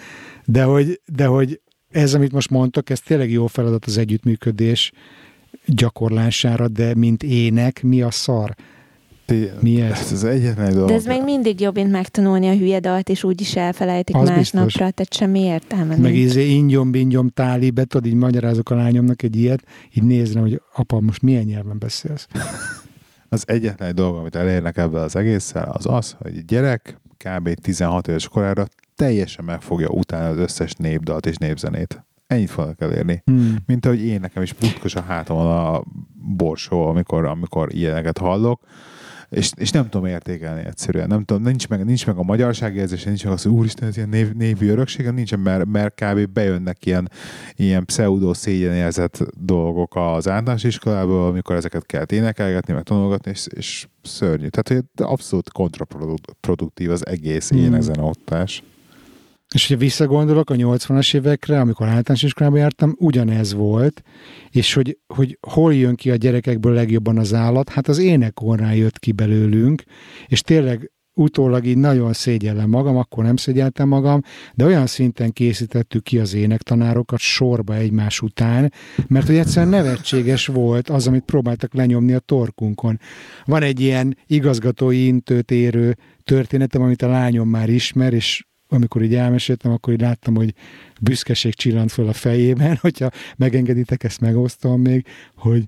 De hogy, de hogy ez, amit most mondtok, ez tényleg jó feladat az együttműködés gyakorlására, de mint ének, mi a szar? Mi ez? Ez az egyetlen dolog. De ez még mindig jobb, mint megtanulni a hülye dalt, és úgyis elfelejtik az másnapra, biztos. tehát semmi értelme Meg izé ingyom, bingyom, táli, betod, így magyarázok a lányomnak egy ilyet, így nézne, hogy apa, most milyen nyelven beszélsz. Az egyetlen dolog, amit elérnek ebben az egésszel, az az, hogy egy gyerek kb. 16 éves korára teljesen meg fogja utána az összes népdalt és népzenét. Ennyit fognak elérni. Hmm. Mint ahogy én nekem is putkos a hátamon a borsó, amikor, amikor ilyeneket hallok, és, és nem tudom értékelni egyszerűen. Nem tudom, nincs meg, nincs meg a magyarság érzése, nincs meg az, hogy úristen, ez ilyen név, névi öröksége, nincsen, mert, mert kb. bejönnek ilyen, ilyen pseudo szégyenérzett dolgok az általános iskolából, amikor ezeket kell énekelgetni, meg tanulgatni, és, és szörnyű. Tehát hogy abszolút kontraproduktív az egész mm. énekzeneoktás. És hogyha visszagondolok a 80-as évekre, amikor általános iskolába jártam, ugyanez volt, és hogy, hogy hol jön ki a gyerekekből legjobban az állat, hát az énekorrán jött ki belőlünk, és tényleg utólag így nagyon szégyellem magam, akkor nem szégyeltem magam, de olyan szinten készítettük ki az énektanárokat sorba egymás után, mert hogy egyszerűen nevetséges volt az, amit próbáltak lenyomni a torkunkon. Van egy ilyen igazgatói intőt érő történetem, amit a lányom már ismer, és amikor így elmeséltem, akkor így láttam, hogy büszkeség csillant föl a fejében, hogyha megengeditek, ezt megosztom még, hogy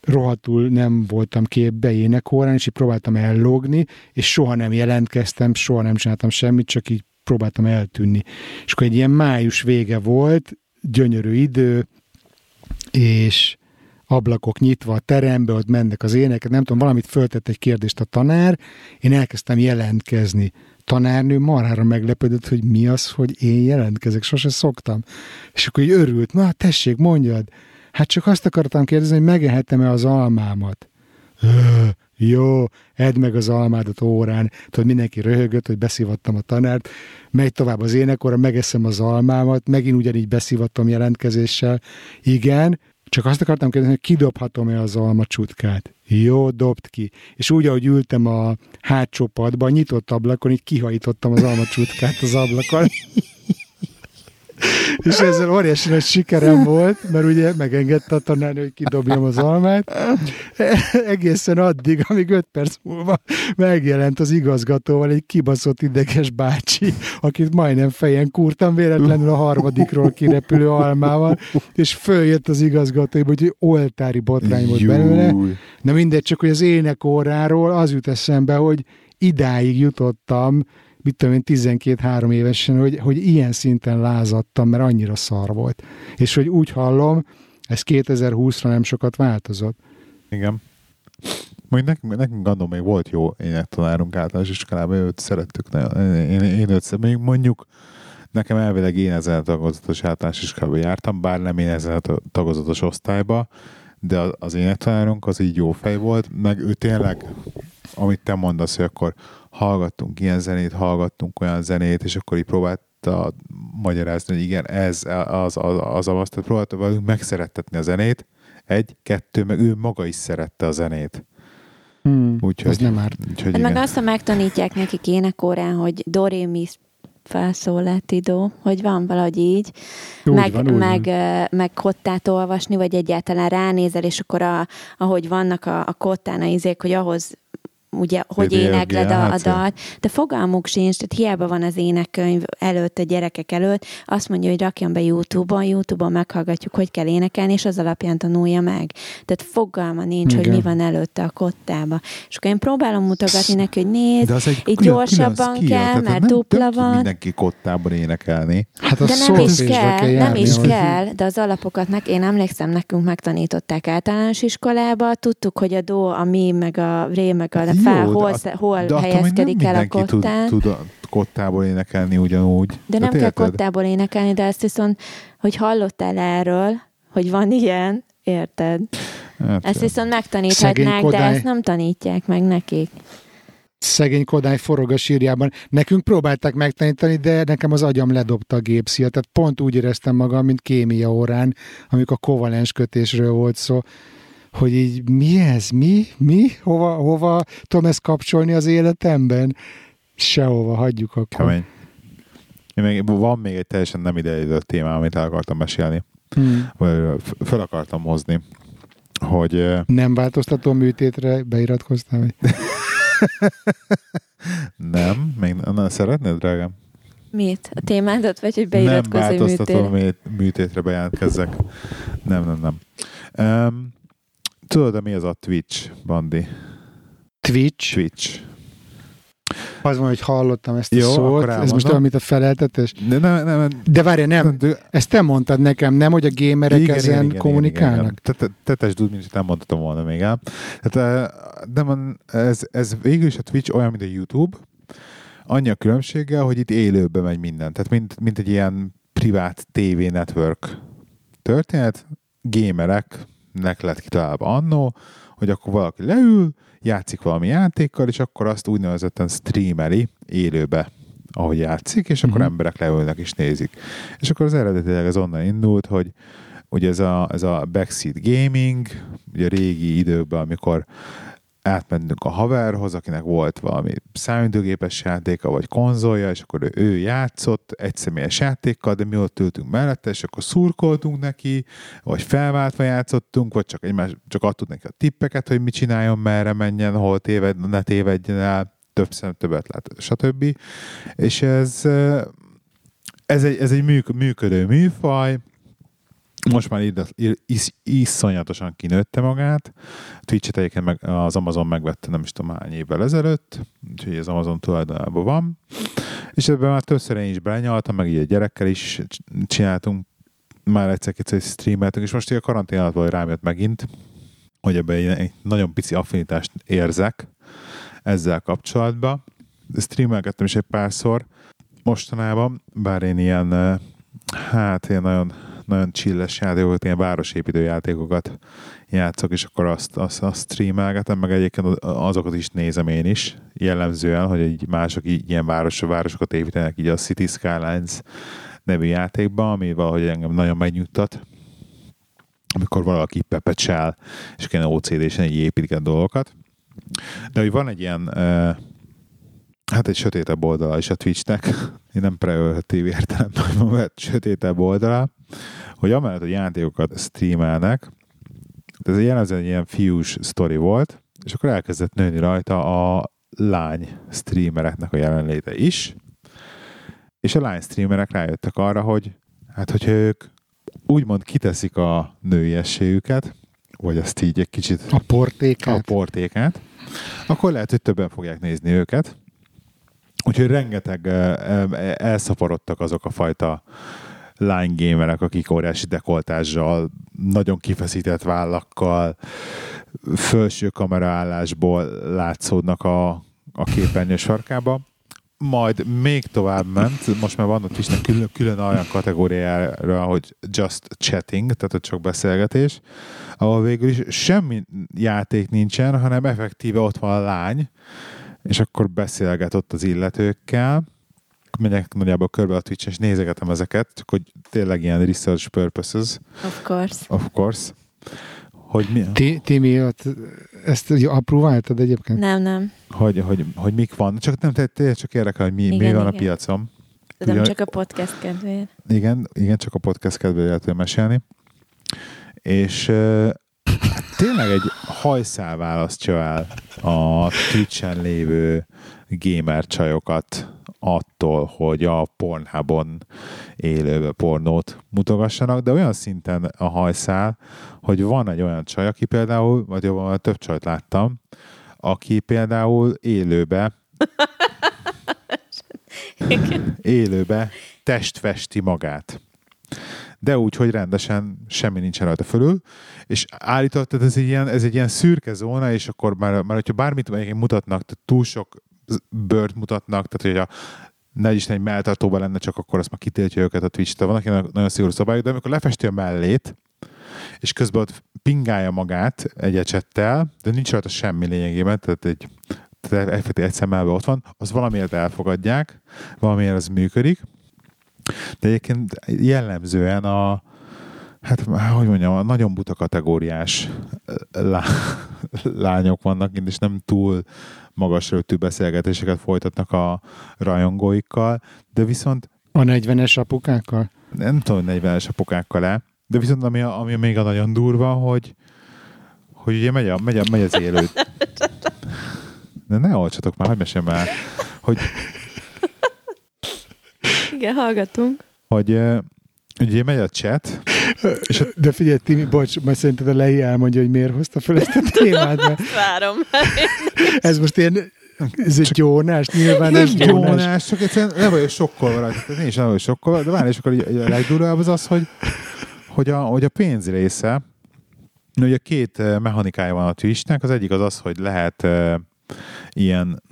rohadtul nem voltam képbe énekórán, és így próbáltam ellogni, és soha nem jelentkeztem, soha nem csináltam semmit, csak így próbáltam eltűnni. És akkor egy ilyen május vége volt, gyönyörű idő, és ablakok nyitva a terembe, ott mennek az éneket, nem tudom, valamit föltett egy kérdést a tanár, én elkezdtem jelentkezni. Tanárnő marhára meglepődött, hogy mi az, hogy én jelentkezek, sose szoktam. És akkor így örült, na tessék, mondjad. Hát csak azt akartam kérdezni, hogy megehetem-e az almámat. Jó, edd meg az almádat órán. Tudod, mindenki röhögött, hogy beszivattam a tanárt. Megy tovább az énekora, megeszem az almámat, megint ugyanígy beszivattam jelentkezéssel. Igen, csak azt akartam kérdezni, hogy kidobhatom-e az alma csutkát. Jó, dobd ki. És úgy, ahogy ültem a hátsó padban, nyitott ablakon, így kihajítottam az alma csutkát az ablakon. És ezzel óriási nagy sikerem volt, mert ugye megengedte a tanárnő, hogy kidobjam az almát. Egészen addig, amíg öt perc múlva megjelent az igazgatóval egy kibaszott ideges bácsi, akit majdnem fejen kúrtam véletlenül a harmadikról kirepülő almával, és följött az igazgató, hogy oltári botrány volt belőle. Na mindegy, csak hogy az énekóráról az jut eszembe, hogy idáig jutottam, mit tudom én, 12-3 évesen, hogy, hogy ilyen szinten lázadtam, mert annyira szar volt. És hogy úgy hallom, ez 2020-ra nem sokat változott. Igen. Mondjuk nekünk, nekünk gondolom még volt jó énektanárunk általános iskolában, őt szerettük nagyon. Én, én őt szem- mondjuk, nekem elvileg én ezen a tagozatos általános iskolába jártam, bár nem én ezen a tagozatos osztályba, de az énektanárunk az így jó fej volt, meg ő tényleg, amit te mondasz, hogy akkor hallgattunk ilyen zenét, hallgattunk olyan zenét, és akkor így próbálta magyarázni, hogy igen, ez az, az, az a tehát próbálta velünk megszerettetni a zenét, egy, kettő, meg ő maga is szerette a zenét. Hmm. Úgyhogy, Ez nem árt. Úgyhogy Hát meg azt, ha megtanítják nekik énekórán, hogy do, ré, mi, fa, szó, la, ti, do, hogy van valahogy így, Úgy meg, van, úgy meg, van. meg kottát olvasni, vagy egyáltalán ránézel, és akkor a, ahogy vannak a, a kottán a izék, hogy ahhoz ugye, hogy DDLG, énekled a, a hát, dalt, de fogalmuk sincs, tehát hiába van az énekkönyv előtt, a gyerekek előtt, azt mondja, hogy rakjon be YouTube-on, YouTube-on meghallgatjuk, hogy kell énekelni, és az alapján tanulja meg. Tehát fogalma nincs, hogy Igen. mi van előtte a kottába. És akkor én próbálom mutogatni neki, hogy nézd, így külön- gyorsabban külön kell, tehát mert nem, dupla nem van. mindenki kottában énekelni. Hát a De nem is kell, nem járni, is hogy- kell, de az alapokat, nek, én emlékszem, nekünk megtanították általános iskolába, tudtuk, hogy a do, a mi, meg a ré, meg a Jó, fá, de hol, sze- hol De helyezkedik nem el a mindenki tud, kottán. tud a kottából énekelni ugyanúgy. De nem kell érted? kottából énekelni, de ezt viszont, hogy hallottál erről, hogy van ilyen, érted? Hát, Ezt viszont megtaníthatnák, de Kodály. ezt nem tanítják meg nekik. szegény Kodály forog a sírjában. Nekünk próbálták megtanítani, de nekem az agyam ledobta a gépszia, tehát pont úgy éreztem magam, mint kémia órán, amikor a kovalens kötésről volt szó, hogy így mi ez, mi, mi, hova, hova tudom ezt kapcsolni az életemben? Sehova, hagyjuk akkor. Kemény. Én még, van még egy teljesen nem ideidőtt témám, amit el akartam mesélni. Hmm. Föl akartam hozni, hogy Nem változtató műtétre beiratkoztál? Vagy? nem, még na, szeretnéd, drágám? Mit? A témádat, vagy hogy nem beiratkozz egy változtató műtére? mű- műtétre bejelentkezzek. Nem, nem, nem. Um, tudod, mi az a Twitch, Bandi? Twitch. Twitch. Az van, hogy hallottam ezt a Jó, szót. Ez most olyan, mint a feleltetés. De nem, nem, De várj, nem. de- Ezt te mondtad nekem, nem, hogy a gémerek ezen kommunikálnak? Igen, igen. Te- te- úgy, mint nem mondhatom volna még el. Tehát, eh, de van, ez, ez végül is a Twitch olyan, mint a YouTube, annyi a különbséggel, hogy itt élőben megy minden. Tehát mint, mint egy ilyen privát TV network történet, gamereknek lett kitalálva annó, hogy akkor valaki leül, játszik valami játékkal, és akkor azt úgynevezetten streameli élőbe, ahogy játszik, és akkor Mhm. emberek leülnek és nézik. És akkor az eredetileg ez onnan indult, hogy ugye ez a, ez a backseat gaming, ugye a régi időkben, amikor átmentünk a haverhoz, akinek volt valami számítógépes játéka, vagy konzolja, és akkor ő, ő játszott egy személyes játékkal, de mi ott ültünk mellette, és akkor szurkoltunk neki, vagy felváltva játszottunk, vagy csak egymás, csak adtuk neki a tippeket, hogy mit csináljon, merre menjen, hol téved, ne tévedjen el, több szem, többet lát, stb. És ez, ez egy, ez egy műk- működő műfaj, most már id- is, iszonyatosan kinőtte magát. Twitch-et egyébként meg, az Amazon megvette nem is tudom hány évvel ezelőtt, úgyhogy az Amazon tulajdonában van. És ebben már többször én is belenyaltam, meg így a gyerekkel is csináltunk már egyszer-kétszer streameltünk, és most így a karantén alatt valahogy rám jött megint, hogy ebben egy, egy nagyon pici affinitást érzek ezzel kapcsolatban. Streamelgettem is egy párszor mostanában, bár én ilyen, eh, hát ilyen nagyon, nagyon chilles játékokat, ilyen városépítő játékokat játszok, és akkor azt, azt, azt streamelgetem, meg egyébként azokat is nézem én is, jellemzően, hogy így mások ilyen város, városokat építenek így a City Skylines nevű játékban, ami valahogy engem nagyon megnyugtat, amikor valaki pepecsel, és kéne OCD-sen így építget dolgokat. De hogy van egy ilyen, uh, hát egy sötétebb oldala is a Twitchnek, én nem preöltív értelemben mondom, mert sötétebb oldala, hogy amellett, hogy játékokat streamelnek, de ez egy jellemzően ilyen fiús sztori volt, és akkor elkezdett nőni rajta a lány streamereknek a jelenléte is, és a lány streamerek rájöttek arra, hogy hát, hogyha ők úgymond kiteszik a nőiességüket, vagy azt így egy kicsit A portékát. a portékát, akkor lehet, hogy többen fogják nézni őket. Úgyhogy rengeteg elszaporodtak azok a fajta line gamerek, akik óriási dekoltással, nagyon kifeszített vállakkal, felső kameraállásból látszódnak a, a képernyő sarkába. Majd még tovább ment, most már van ott is külön, külön olyan kategóriára, hogy just chatting, tehát hogy csak beszélgetés, ahol végül is semmi játék nincsen, hanem effektíve ott van a lány, és akkor beszélget ott az illetőkkel, megyek nagyjából körbe a Twitch-en, és nézegetem ezeket, csak hogy tényleg ilyen research purposes, Of course. of course, hogy, mi, Ti, ti miatt ezt apróváltad egyébként? Nem, nem. hogy, hogy, hogy mik van. Csak nem, te- tényleg csak érdekel, hogy mi, mi Igen, van a igen. piacon. Tudom, Ugye- csak a podcast kedvéért. Igen, igen, csak a podcast kedvéért lehet tudom mesélni. És tényleg egy hajszál választja el a Twitch-en lévő gamer csajokat attól, hogy a Pornhubon élő pornót mutogassanak, de olyan szinten a hajszál, hogy van egy olyan csaj, aki például, vagy jobban több csajt láttam, aki például élőbe élőbe testfesti magát. De úgy, hogy rendesen semmi nincsen rajta fölül, és állított, tehát ez egy ilyen, ez egy ilyen szürke zóna, és akkor már, már hogyha bármit mutatnak, tehát túl sok bőrt mutatnak, tehát hogy a ne is egy melltartóban lenne, csak akkor azt már kitiltja őket a Twitch. Tehát vannak ilyen nagyon szigorú szabályok, de amikor lefesti a mellét, és közben ott pingálja magát egy ecsettel, de nincs rajta semmi lényegében, tehát egy tehát egy szemmelve ott van, az valamiért elfogadják, valamiért az működik, de egyébként jellemzően a hát, hogy mondjam, a nagyon buta kategóriás lá, lányok vannak, és nem túl magas rögtű beszélgetéseket folytatnak a rajongóikkal, de viszont A 40-es apukákkal? nem tudom, 40-es apukákkal le, de viszont ami, a- ami még a nagyon durva, hogy, hogy ugye megy, a, megy, a, megy az élő. De ne olcsatok már, hogy mesélj már, hogy, Igen, hallgatunk. hogy ugye megy a chat, És a... De figyelj, Timi, bocs, majd szerinted a Lehi elmondja, hogy miért hozta fel ezt a témát. Mert... Várom. ez most ilyen ez egy gyónás, nyilván nem gyónás. csak egyszerűen nem vagyok sokkolva rajta. Én is nem vagyok sokkolva, de várj, és akkor a legdurvább az az, hogy, hogy, a, hogy a pénz része, ugye két mechanikája van a Twitchnek, az egyik az az, hogy lehet uh, ilyen,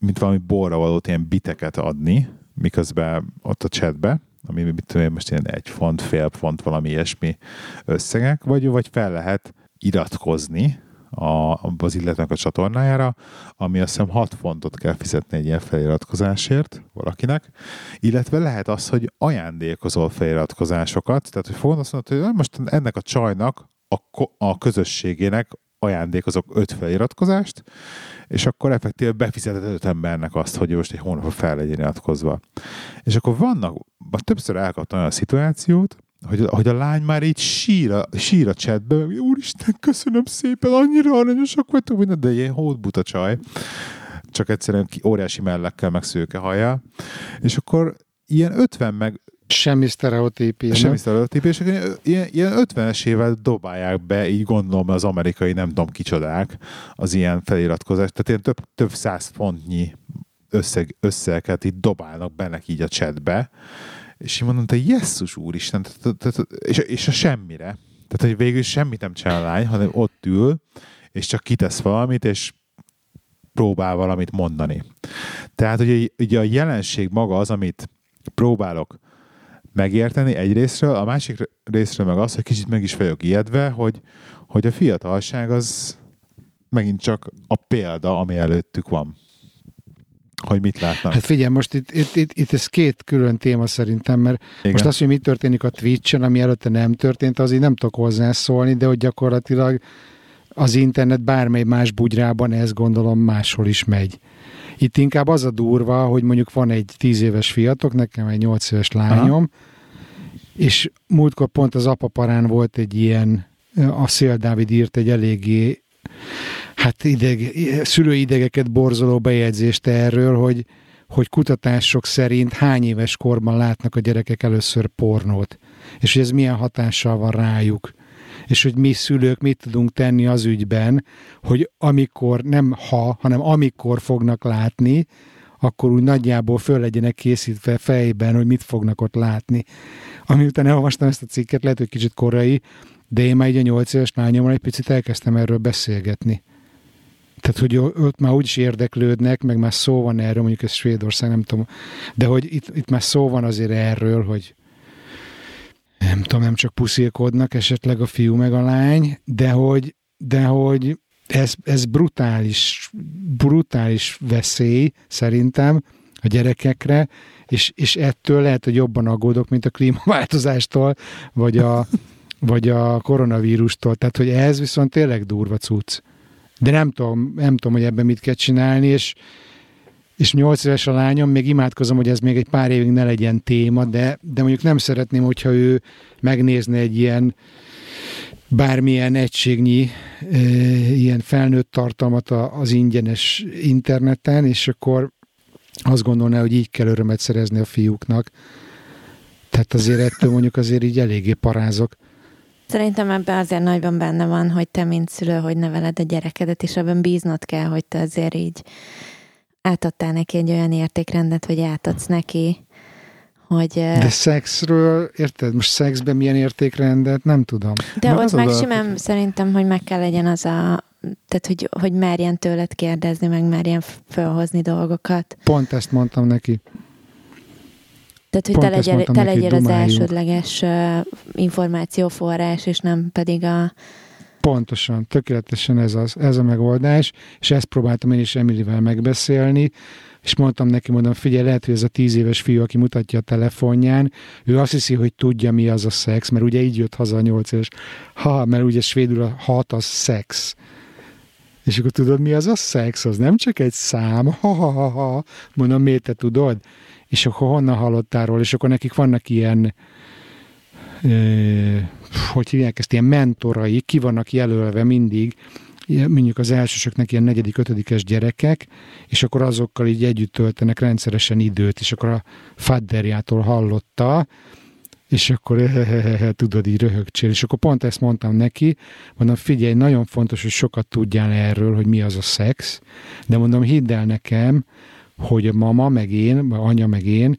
mint valami borra való ilyen biteket adni, miközben ott a chatbe, ami mit tudom, most ilyen egy font, fél font, valami ilyesmi összegek, vagy, vagy fel lehet iratkozni a, az illetőnek a csatornájára, ami azt hiszem 6 fontot kell fizetni egy ilyen feliratkozásért valakinek, illetve lehet az, hogy ajándékozol feliratkozásokat, tehát hogy fogod azt mondod, hogy most ennek a csajnak a, a közösségének ajándékozok öt feliratkozást, és akkor effektíve befizeted öt embernek azt, hogy most egy hónapra fel legyen iratkozva. És akkor vannak, többször elkaptam olyan szituációt, hogy, hogy a lány már így sír a, sír a chatbe, úristen, köszönöm szépen, annyira aranyosak vagytok, minden, de ilyen hódbuta csaj, csak egyszerűen óriási mellekkel, meg szőke haja, és akkor ilyen 50 meg Semmi sztereotípia. Semmi sztereotípia, és ilyen, ilyen 50-es évvel dobálják be, így gondolom az amerikai nem tudom kicsodák az ilyen feliratkozást, tehát ilyen több, több száz fontnyi összeg, összeget így dobálnak be így a chatbe, és így mondom, te jesszus úristen, és, és a semmire. Tehát, hogy végül semmit nem csinál a lány, hanem ott ül, és csak kitesz valamit, és próbál valamit mondani. Tehát, ugye, ugye a jelenség maga az, amit próbálok megérteni egy részről, a másik részről meg az, hogy kicsit meg is vagyok ijedve, hogy, hogy a fiatalság az megint csak a példa, ami előttük van. Hogy mit látnak. Hát figyelj, most itt, itt, itt, itt ez két külön téma szerintem, mert Igen. most az, hogy mi történik a Twitch-en, ami előtte nem történt, az így nem tudok hozzászólni, de hogy gyakorlatilag az internet bármely más bugyrában ez gondolom máshol is megy. Itt inkább az a durva, hogy mondjuk van egy tíz éves fiatok, nekem egy nyolc éves lányom, Aha. és múltkor pont az apaparán volt egy ilyen, a Szél Dávid írt egy eléggé hát ideg, szülői idegeket borzoló bejegyzést erről, hogy, hogy kutatások szerint hány éves korban látnak a gyerekek először pornót, és hogy ez milyen hatással van rájuk és hogy mi szülők mit tudunk tenni az ügyben, hogy amikor, nem ha, hanem amikor fognak látni, akkor úgy nagyjából föl legyenek készítve fejben, hogy mit fognak ott látni. Ami után elolvastam ezt a cikket, lehet, hogy kicsit korai, de én már egy a nyolc éves lányommal egy picit elkezdtem erről beszélgetni. Tehát, hogy ott már úgyis érdeklődnek, meg már szó van erről, mondjuk ez Svédország, nem tudom, de hogy itt, itt már szó van azért erről, hogy, nem tudom, nem csak puszilkodnak esetleg a fiú meg a lány, de hogy, de hogy ez, ez brutális, brutális veszély szerintem a gyerekekre, és, és ettől lehet, hogy jobban aggódok, mint a klímaváltozástól, vagy a, vagy a koronavírustól. Tehát, hogy ez viszont tényleg durva cucc. De nem tudom, nem tudom, hogy ebben mit kell csinálni, és, és nyolc éves a lányom, még imádkozom, hogy ez még egy pár évig ne legyen téma, de, de mondjuk nem szeretném, hogyha ő megnézne egy ilyen bármilyen egységnyi e, ilyen felnőtt tartalmat az ingyenes interneten, és akkor azt gondolná, hogy így kell örömet szerezni a fiúknak. Tehát azért ettől mondjuk azért így eléggé parázok. Szerintem ebben azért nagyban benne van, hogy te, mint szülő, hogy neveled a gyerekedet, és ebben bíznod kell, hogy te azért így átadtál neki egy olyan értékrendet, hogy átadsz neki, hogy... De szexről, érted? Most szexben milyen értékrendet? Nem tudom. De Na, ott meg simán szerintem, hogy meg kell legyen az a... Tehát, hogy, hogy merjen tőled kérdezni, meg merjen felhozni dolgokat. Pont ezt mondtam neki. Tehát, hogy Pont te legyél, te legyél az elsődleges uh, információforrás, és nem pedig a, Pontosan, tökéletesen ez, az, ez a megoldás, és ezt próbáltam én is Emilivel megbeszélni, és mondtam neki, mondom, figyelj, lehet, hogy ez a tíz éves fiú, aki mutatja a telefonján, ő azt hiszi, hogy tudja, mi az a szex, mert ugye így jött haza a nyolc éves. Ha, mert ugye svédül a hat az szex. És akkor tudod, mi az a szex? Az nem csak egy szám. Ha, ha, ha, ha. Mondom, miért te tudod? És akkor honnan hallottál róla? És akkor nekik vannak ilyen hogy hívják ezt, ilyen mentorai, ki vannak jelölve mindig, mondjuk az elsősöknek ilyen negyedik, ötödikes gyerekek, és akkor azokkal így együtt töltenek rendszeresen időt, és akkor a fadderjától hallotta, és akkor tudod, így röhögcsél. És akkor pont ezt mondtam neki, mondom, figyelj, nagyon fontos, hogy sokat tudjál erről, hogy mi az a szex, de mondom, hidd el nekem, hogy a mama, meg én, vagy anya, meg én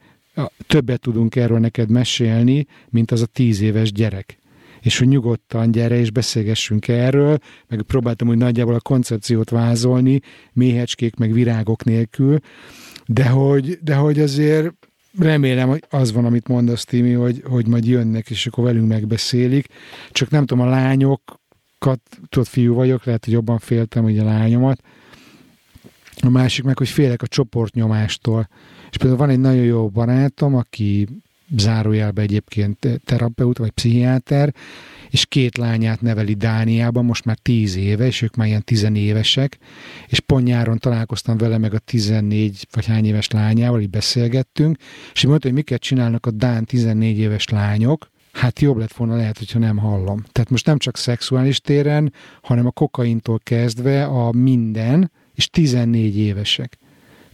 többet tudunk erről neked mesélni, mint az a tíz éves gyerek és hogy nyugodtan gyere és beszélgessünk erről, meg próbáltam úgy nagyjából a koncepciót vázolni, méhecskék meg virágok nélkül, de hogy, de hogy azért remélem, hogy az van, amit mondasz, Timi, hogy, hogy majd jönnek, és akkor velünk megbeszélik. Csak nem tudom, a lányokat, tudod, fiú vagyok, lehet, hogy jobban féltem, hogy a lányomat. A másik meg, hogy félek a csoportnyomástól. És például van egy nagyon jó barátom, aki zárójelbe egyébként terapeut vagy pszichiáter, és két lányát neveli Dániában, most már tíz éve, és ők már ilyen tizenévesek, és pont nyáron találkoztam vele meg a tizennégy vagy hány éves lányával, így beszélgettünk, és így mondta, hogy miket csinálnak a Dán tizennégy éves lányok, hát jobb lett volna lehet, hogyha nem hallom. Tehát most nem csak szexuális téren, hanem a kokaintól kezdve a minden, és 14 évesek.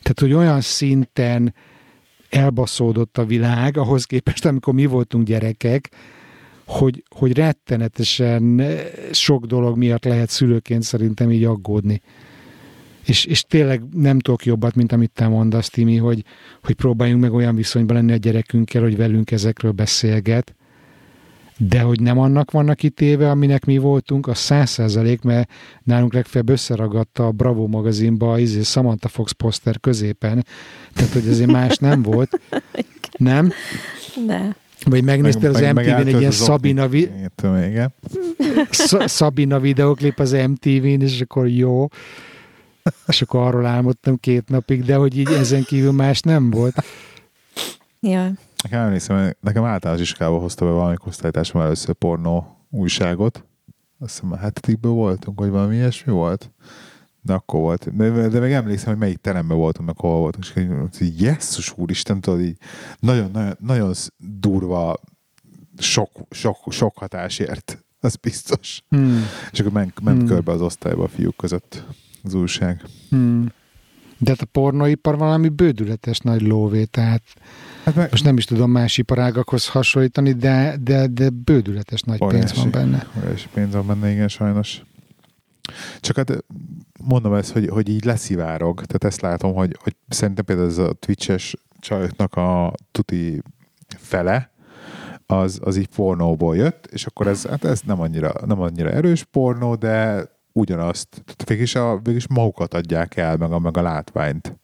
Tehát, hogy olyan szinten elbaszódott a világ, ahhoz képest, amikor mi voltunk gyerekek, hogy, hogy rettenetesen sok dolog miatt lehet szülőként szerintem így aggódni. És, és tényleg nem tudok jobbat, mint amit te mondasz, Timi, hogy, hogy próbáljunk meg olyan viszonyban lenni a gyerekünkkel, hogy velünk ezekről beszélget, de hogy nem annak vannak itt éve, aminek mi voltunk, a száz százalék, mert nálunk legfeljebb összeragadta a Bravo magazinba a izé Samantha Fox poszter középen, tehát hogy azért más nem volt. Nem? De. Vagy megnéztél meg, az MTV-n egy ilyen Szabina, vi- Szabina videóklip az MTV-n, és akkor jó. És akkor arról álmodtam két napig, de hogy így ezen kívül más nem volt. Ja. Nekem emlékszem, nekem általános iskába hozta be valami osztálytársam először pornó újságot. Azt hiszem a hetedikből voltunk, vagy valami ilyesmi volt. De akkor volt. De, de meg emlékszem, hogy melyik teremben voltunk, meg hol voltunk. És így, jesszus úristen, tudod, így nagyon, nagyon, durva sok, sok, sok hatásért. Az biztos. Hmm. És akkor ment, ment hmm. körbe az osztályba a fiúk között az újság. Hmm. De hát a pornóipar valami bődületes nagy lóvé, tehát hát meg... most nem is tudom más iparágakhoz hasonlítani, de, de, de bődületes nagy óriási, pénz van benne. Óriási pénz van benne, igen, sajnos. Csak hát mondom ezt, hogy, hogy így leszivárog, tehát ezt látom, hogy, hogy szerintem például ez a Twitch-es csajoknak a tuti fele, az, az így pornóból jött, és akkor ez, hát ez nem annyira, nem annyira erős pornó, de ugyanazt, tehát végig a, végig magukat adják el, meg a, meg a látványt.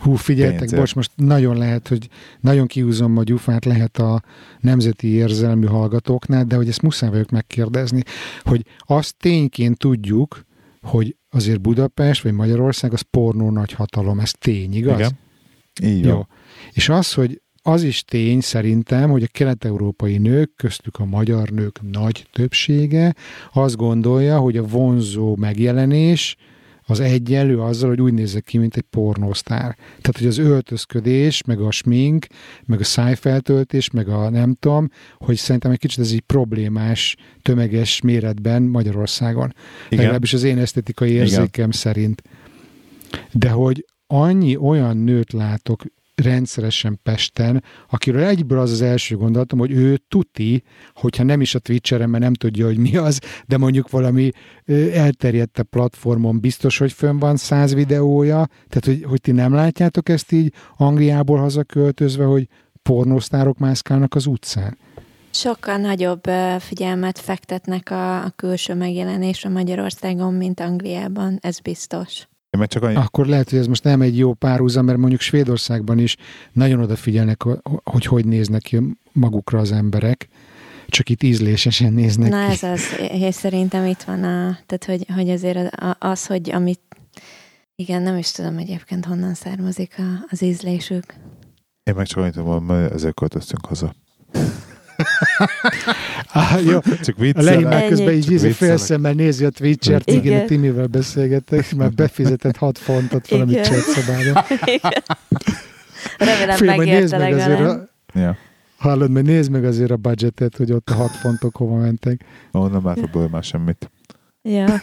Hú, figyeljetek, pénzért. bocs, most nagyon lehet, hogy nagyon kiúzom a gyufát, lehet a nemzeti érzelmű hallgatóknál, de hogy ezt muszáj vagyok megkérdezni, hogy azt tényként tudjuk, hogy azért Budapest vagy Magyarország az pornó nagy hatalom, ez tény, igaz? Igen. Így Jó. És az, hogy az is tény szerintem, hogy a kelet-európai nők, köztük a magyar nők nagy többsége azt gondolja, hogy a vonzó megjelenés az egyenlő azzal, hogy úgy nézek ki, mint egy pornósztár. Tehát, hogy az öltözködés, meg a smink, meg a szájfeltöltés, meg a nem tudom, hogy szerintem egy kicsit ez így problémás, tömeges méretben Magyarországon. Igen. Legalábbis az én esztetikai érzékem Igen. szerint. De hogy annyi olyan nőt látok rendszeresen Pesten, akiről egyből az az első gondolatom, hogy ő tuti, hogyha nem is a Twitcheren, mert nem tudja, hogy mi az, de mondjuk valami elterjedte platformon biztos, hogy fönn van száz videója, tehát hogy, hogy ti nem látjátok ezt így Angliából hazaköltözve, hogy pornósztárok mászkálnak az utcán? Sokkal nagyobb figyelmet fektetnek a, a külső megjelenésre Magyarországon, mint Angliában, ez biztos. Mert csak annyi... Akkor lehet, hogy ez most nem egy jó párhuzam, mert mondjuk Svédországban is nagyon odafigyelnek, hogy hogy néznek ki magukra az emberek, csak itt ízlésesen néznek Na ki. ez az, és szerintem itt van a, tehát hogy, hogy azért az, hogy amit, igen, nem is tudom egyébként honnan származik a, az ízlésük. Én meg csak annyit mondom, ezért költöztünk haza. Ah, jó. Csak A Lehi már közben így ízi félszemmel nézi a Twitch-et, igen, igen, Timivel beszélgetek, mert befizetett 6 fontot valami chatszobába. Remélem megérte legalább. Ja. Hallod, mert nézd meg azért a budgetet, hogy ott a 6 fontok hova mentek. Ó, nem látok már semmit. Ja.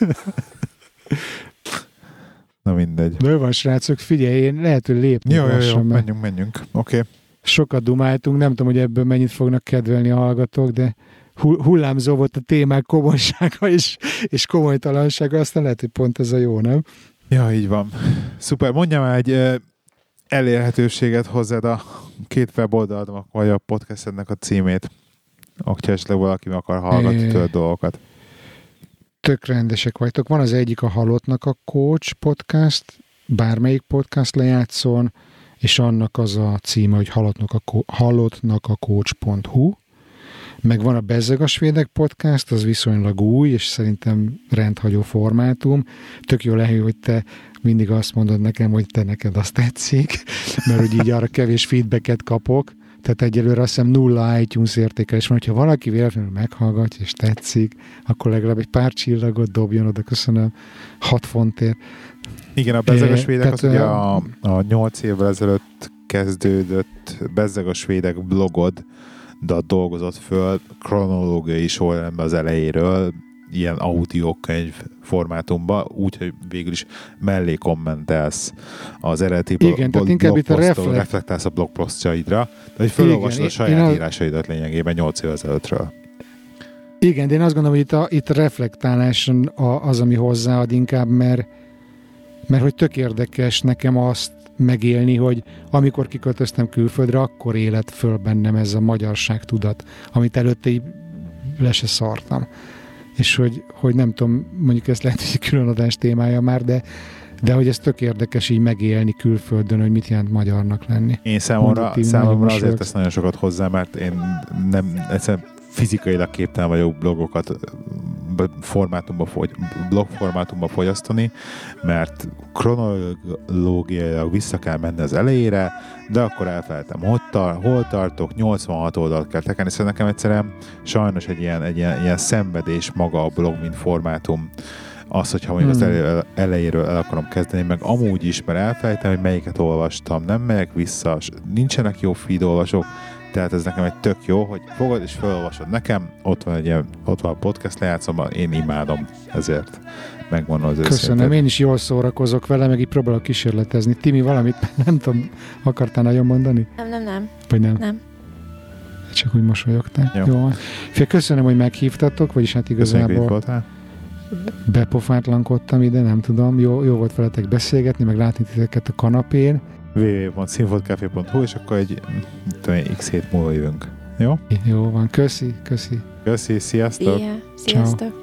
Na mindegy. De van, srácok, figyelj, én lehet, hogy lépni Jó, jó, jó, menjünk, menjünk. Oké. Okay. Sokat dumáltunk, nem tudom, hogy ebből mennyit fognak kedvelni a hallgatók, de hullámzó volt a témák komolysága és, és komolytalansága, aztán lehet, hogy pont ez a jó, nem? Ja, így van. Szuper, mondjam egy elérhetőséget hozzád a két weboldalnak, vagy a podcastednek a címét, hogyha esetleg valaki meg akar hallgatni tőle dolgokat. Tök rendesek vagytok. Van az egyik a Halottnak a Coach podcast, bármelyik podcast lejátszon, és annak az a címe, hogy halottnak a, halottnak a coach.hu, meg van a Bezzeg a Svédek podcast, az viszonylag új, és szerintem rendhagyó formátum. Tök jó lehet, hogy te mindig azt mondod nekem, hogy te neked azt tetszik, mert hogy így arra kevés feedbacket kapok. Tehát egyelőre azt hiszem nulla iTunes értékelés van, hogyha valaki véletlenül meghallgatja és tetszik, akkor legalább egy pár csillagot dobjon oda, köszönöm, hat fontért. Igen, a Bezzeg a Svédek az ugye a, a 8 évvel ezelőtt kezdődött Bezzeg a Svédek blogod, de dolgozott föl kronológiai sorrendben az elejéről, ilyen audiokönyv formátumba, úgyhogy végül is mellé kommentelsz az eredeti Igen, blog, tehát inkább itt a reflekt... reflektálsz a blogposztjaidra, de hogy felolvasod a saját én írásaidat lényegében 8 év ezelőttről. Igen, de én azt gondolom, hogy itt a, itt reflektálás az, ami hozzáad inkább, mert, mert hogy tök érdekes nekem azt megélni, hogy amikor kiköltöztem külföldre, akkor élet föl bennem ez a magyarság tudat, amit előtte így le se szartam. És hogy, hogy nem tudom, mondjuk ez lehet, hogy külön adás témája már, de, de hogy ez tök érdekes így megélni külföldön, hogy mit jelent magyarnak lenni. Én számomra, számomra azért tesz nagyon sokat hozzá, mert én nem, egyszerűen fizikailag képtelen vagyok blogokat formátumba fogy, blog formátumba fogyasztani, mert kronológiailag vissza kell menni az elejére, de akkor elfelejtem, hol, tar- hol tartok, 86 oldalt kell tekerni, szóval nekem egyszerűen sajnos egy ilyen, egy ilyen, ilyen szenvedés maga a blog, mint formátum, az, hogyha mondjuk hmm. az elejéről el akarom kezdeni, meg amúgy is, mert elfelejtem, hogy melyiket olvastam, nem megyek vissza, nincsenek jó feed olvasók, tehát ez nekem egy tök jó, hogy fogod és felolvasod nekem, ott van egy ilyen, ott van a podcast lejátszom, én imádom, ezért megmondom az Köszönöm, őszintén. én is jól szórakozok vele, meg így próbálok kísérletezni. Timi, valamit nem tudom, akartál nagyon mondani? Nem, nem, nem. Vagy nem? Nem. Csak úgy mosolyogtál. Jó. jó. Fia, köszönöm, hogy meghívtatok, vagyis hát igazából bepofátlankodtam ide, nem tudom. Jó, jó volt veletek beszélgetni, meg látni titeket a kanapén www.színfotkafé.hu, és akkor egy, tudom, x hét múlva jövünk. Jó? Jó van, köszi, köszi. Köszi, sziasztok! Szia, sziasztok! Ciao.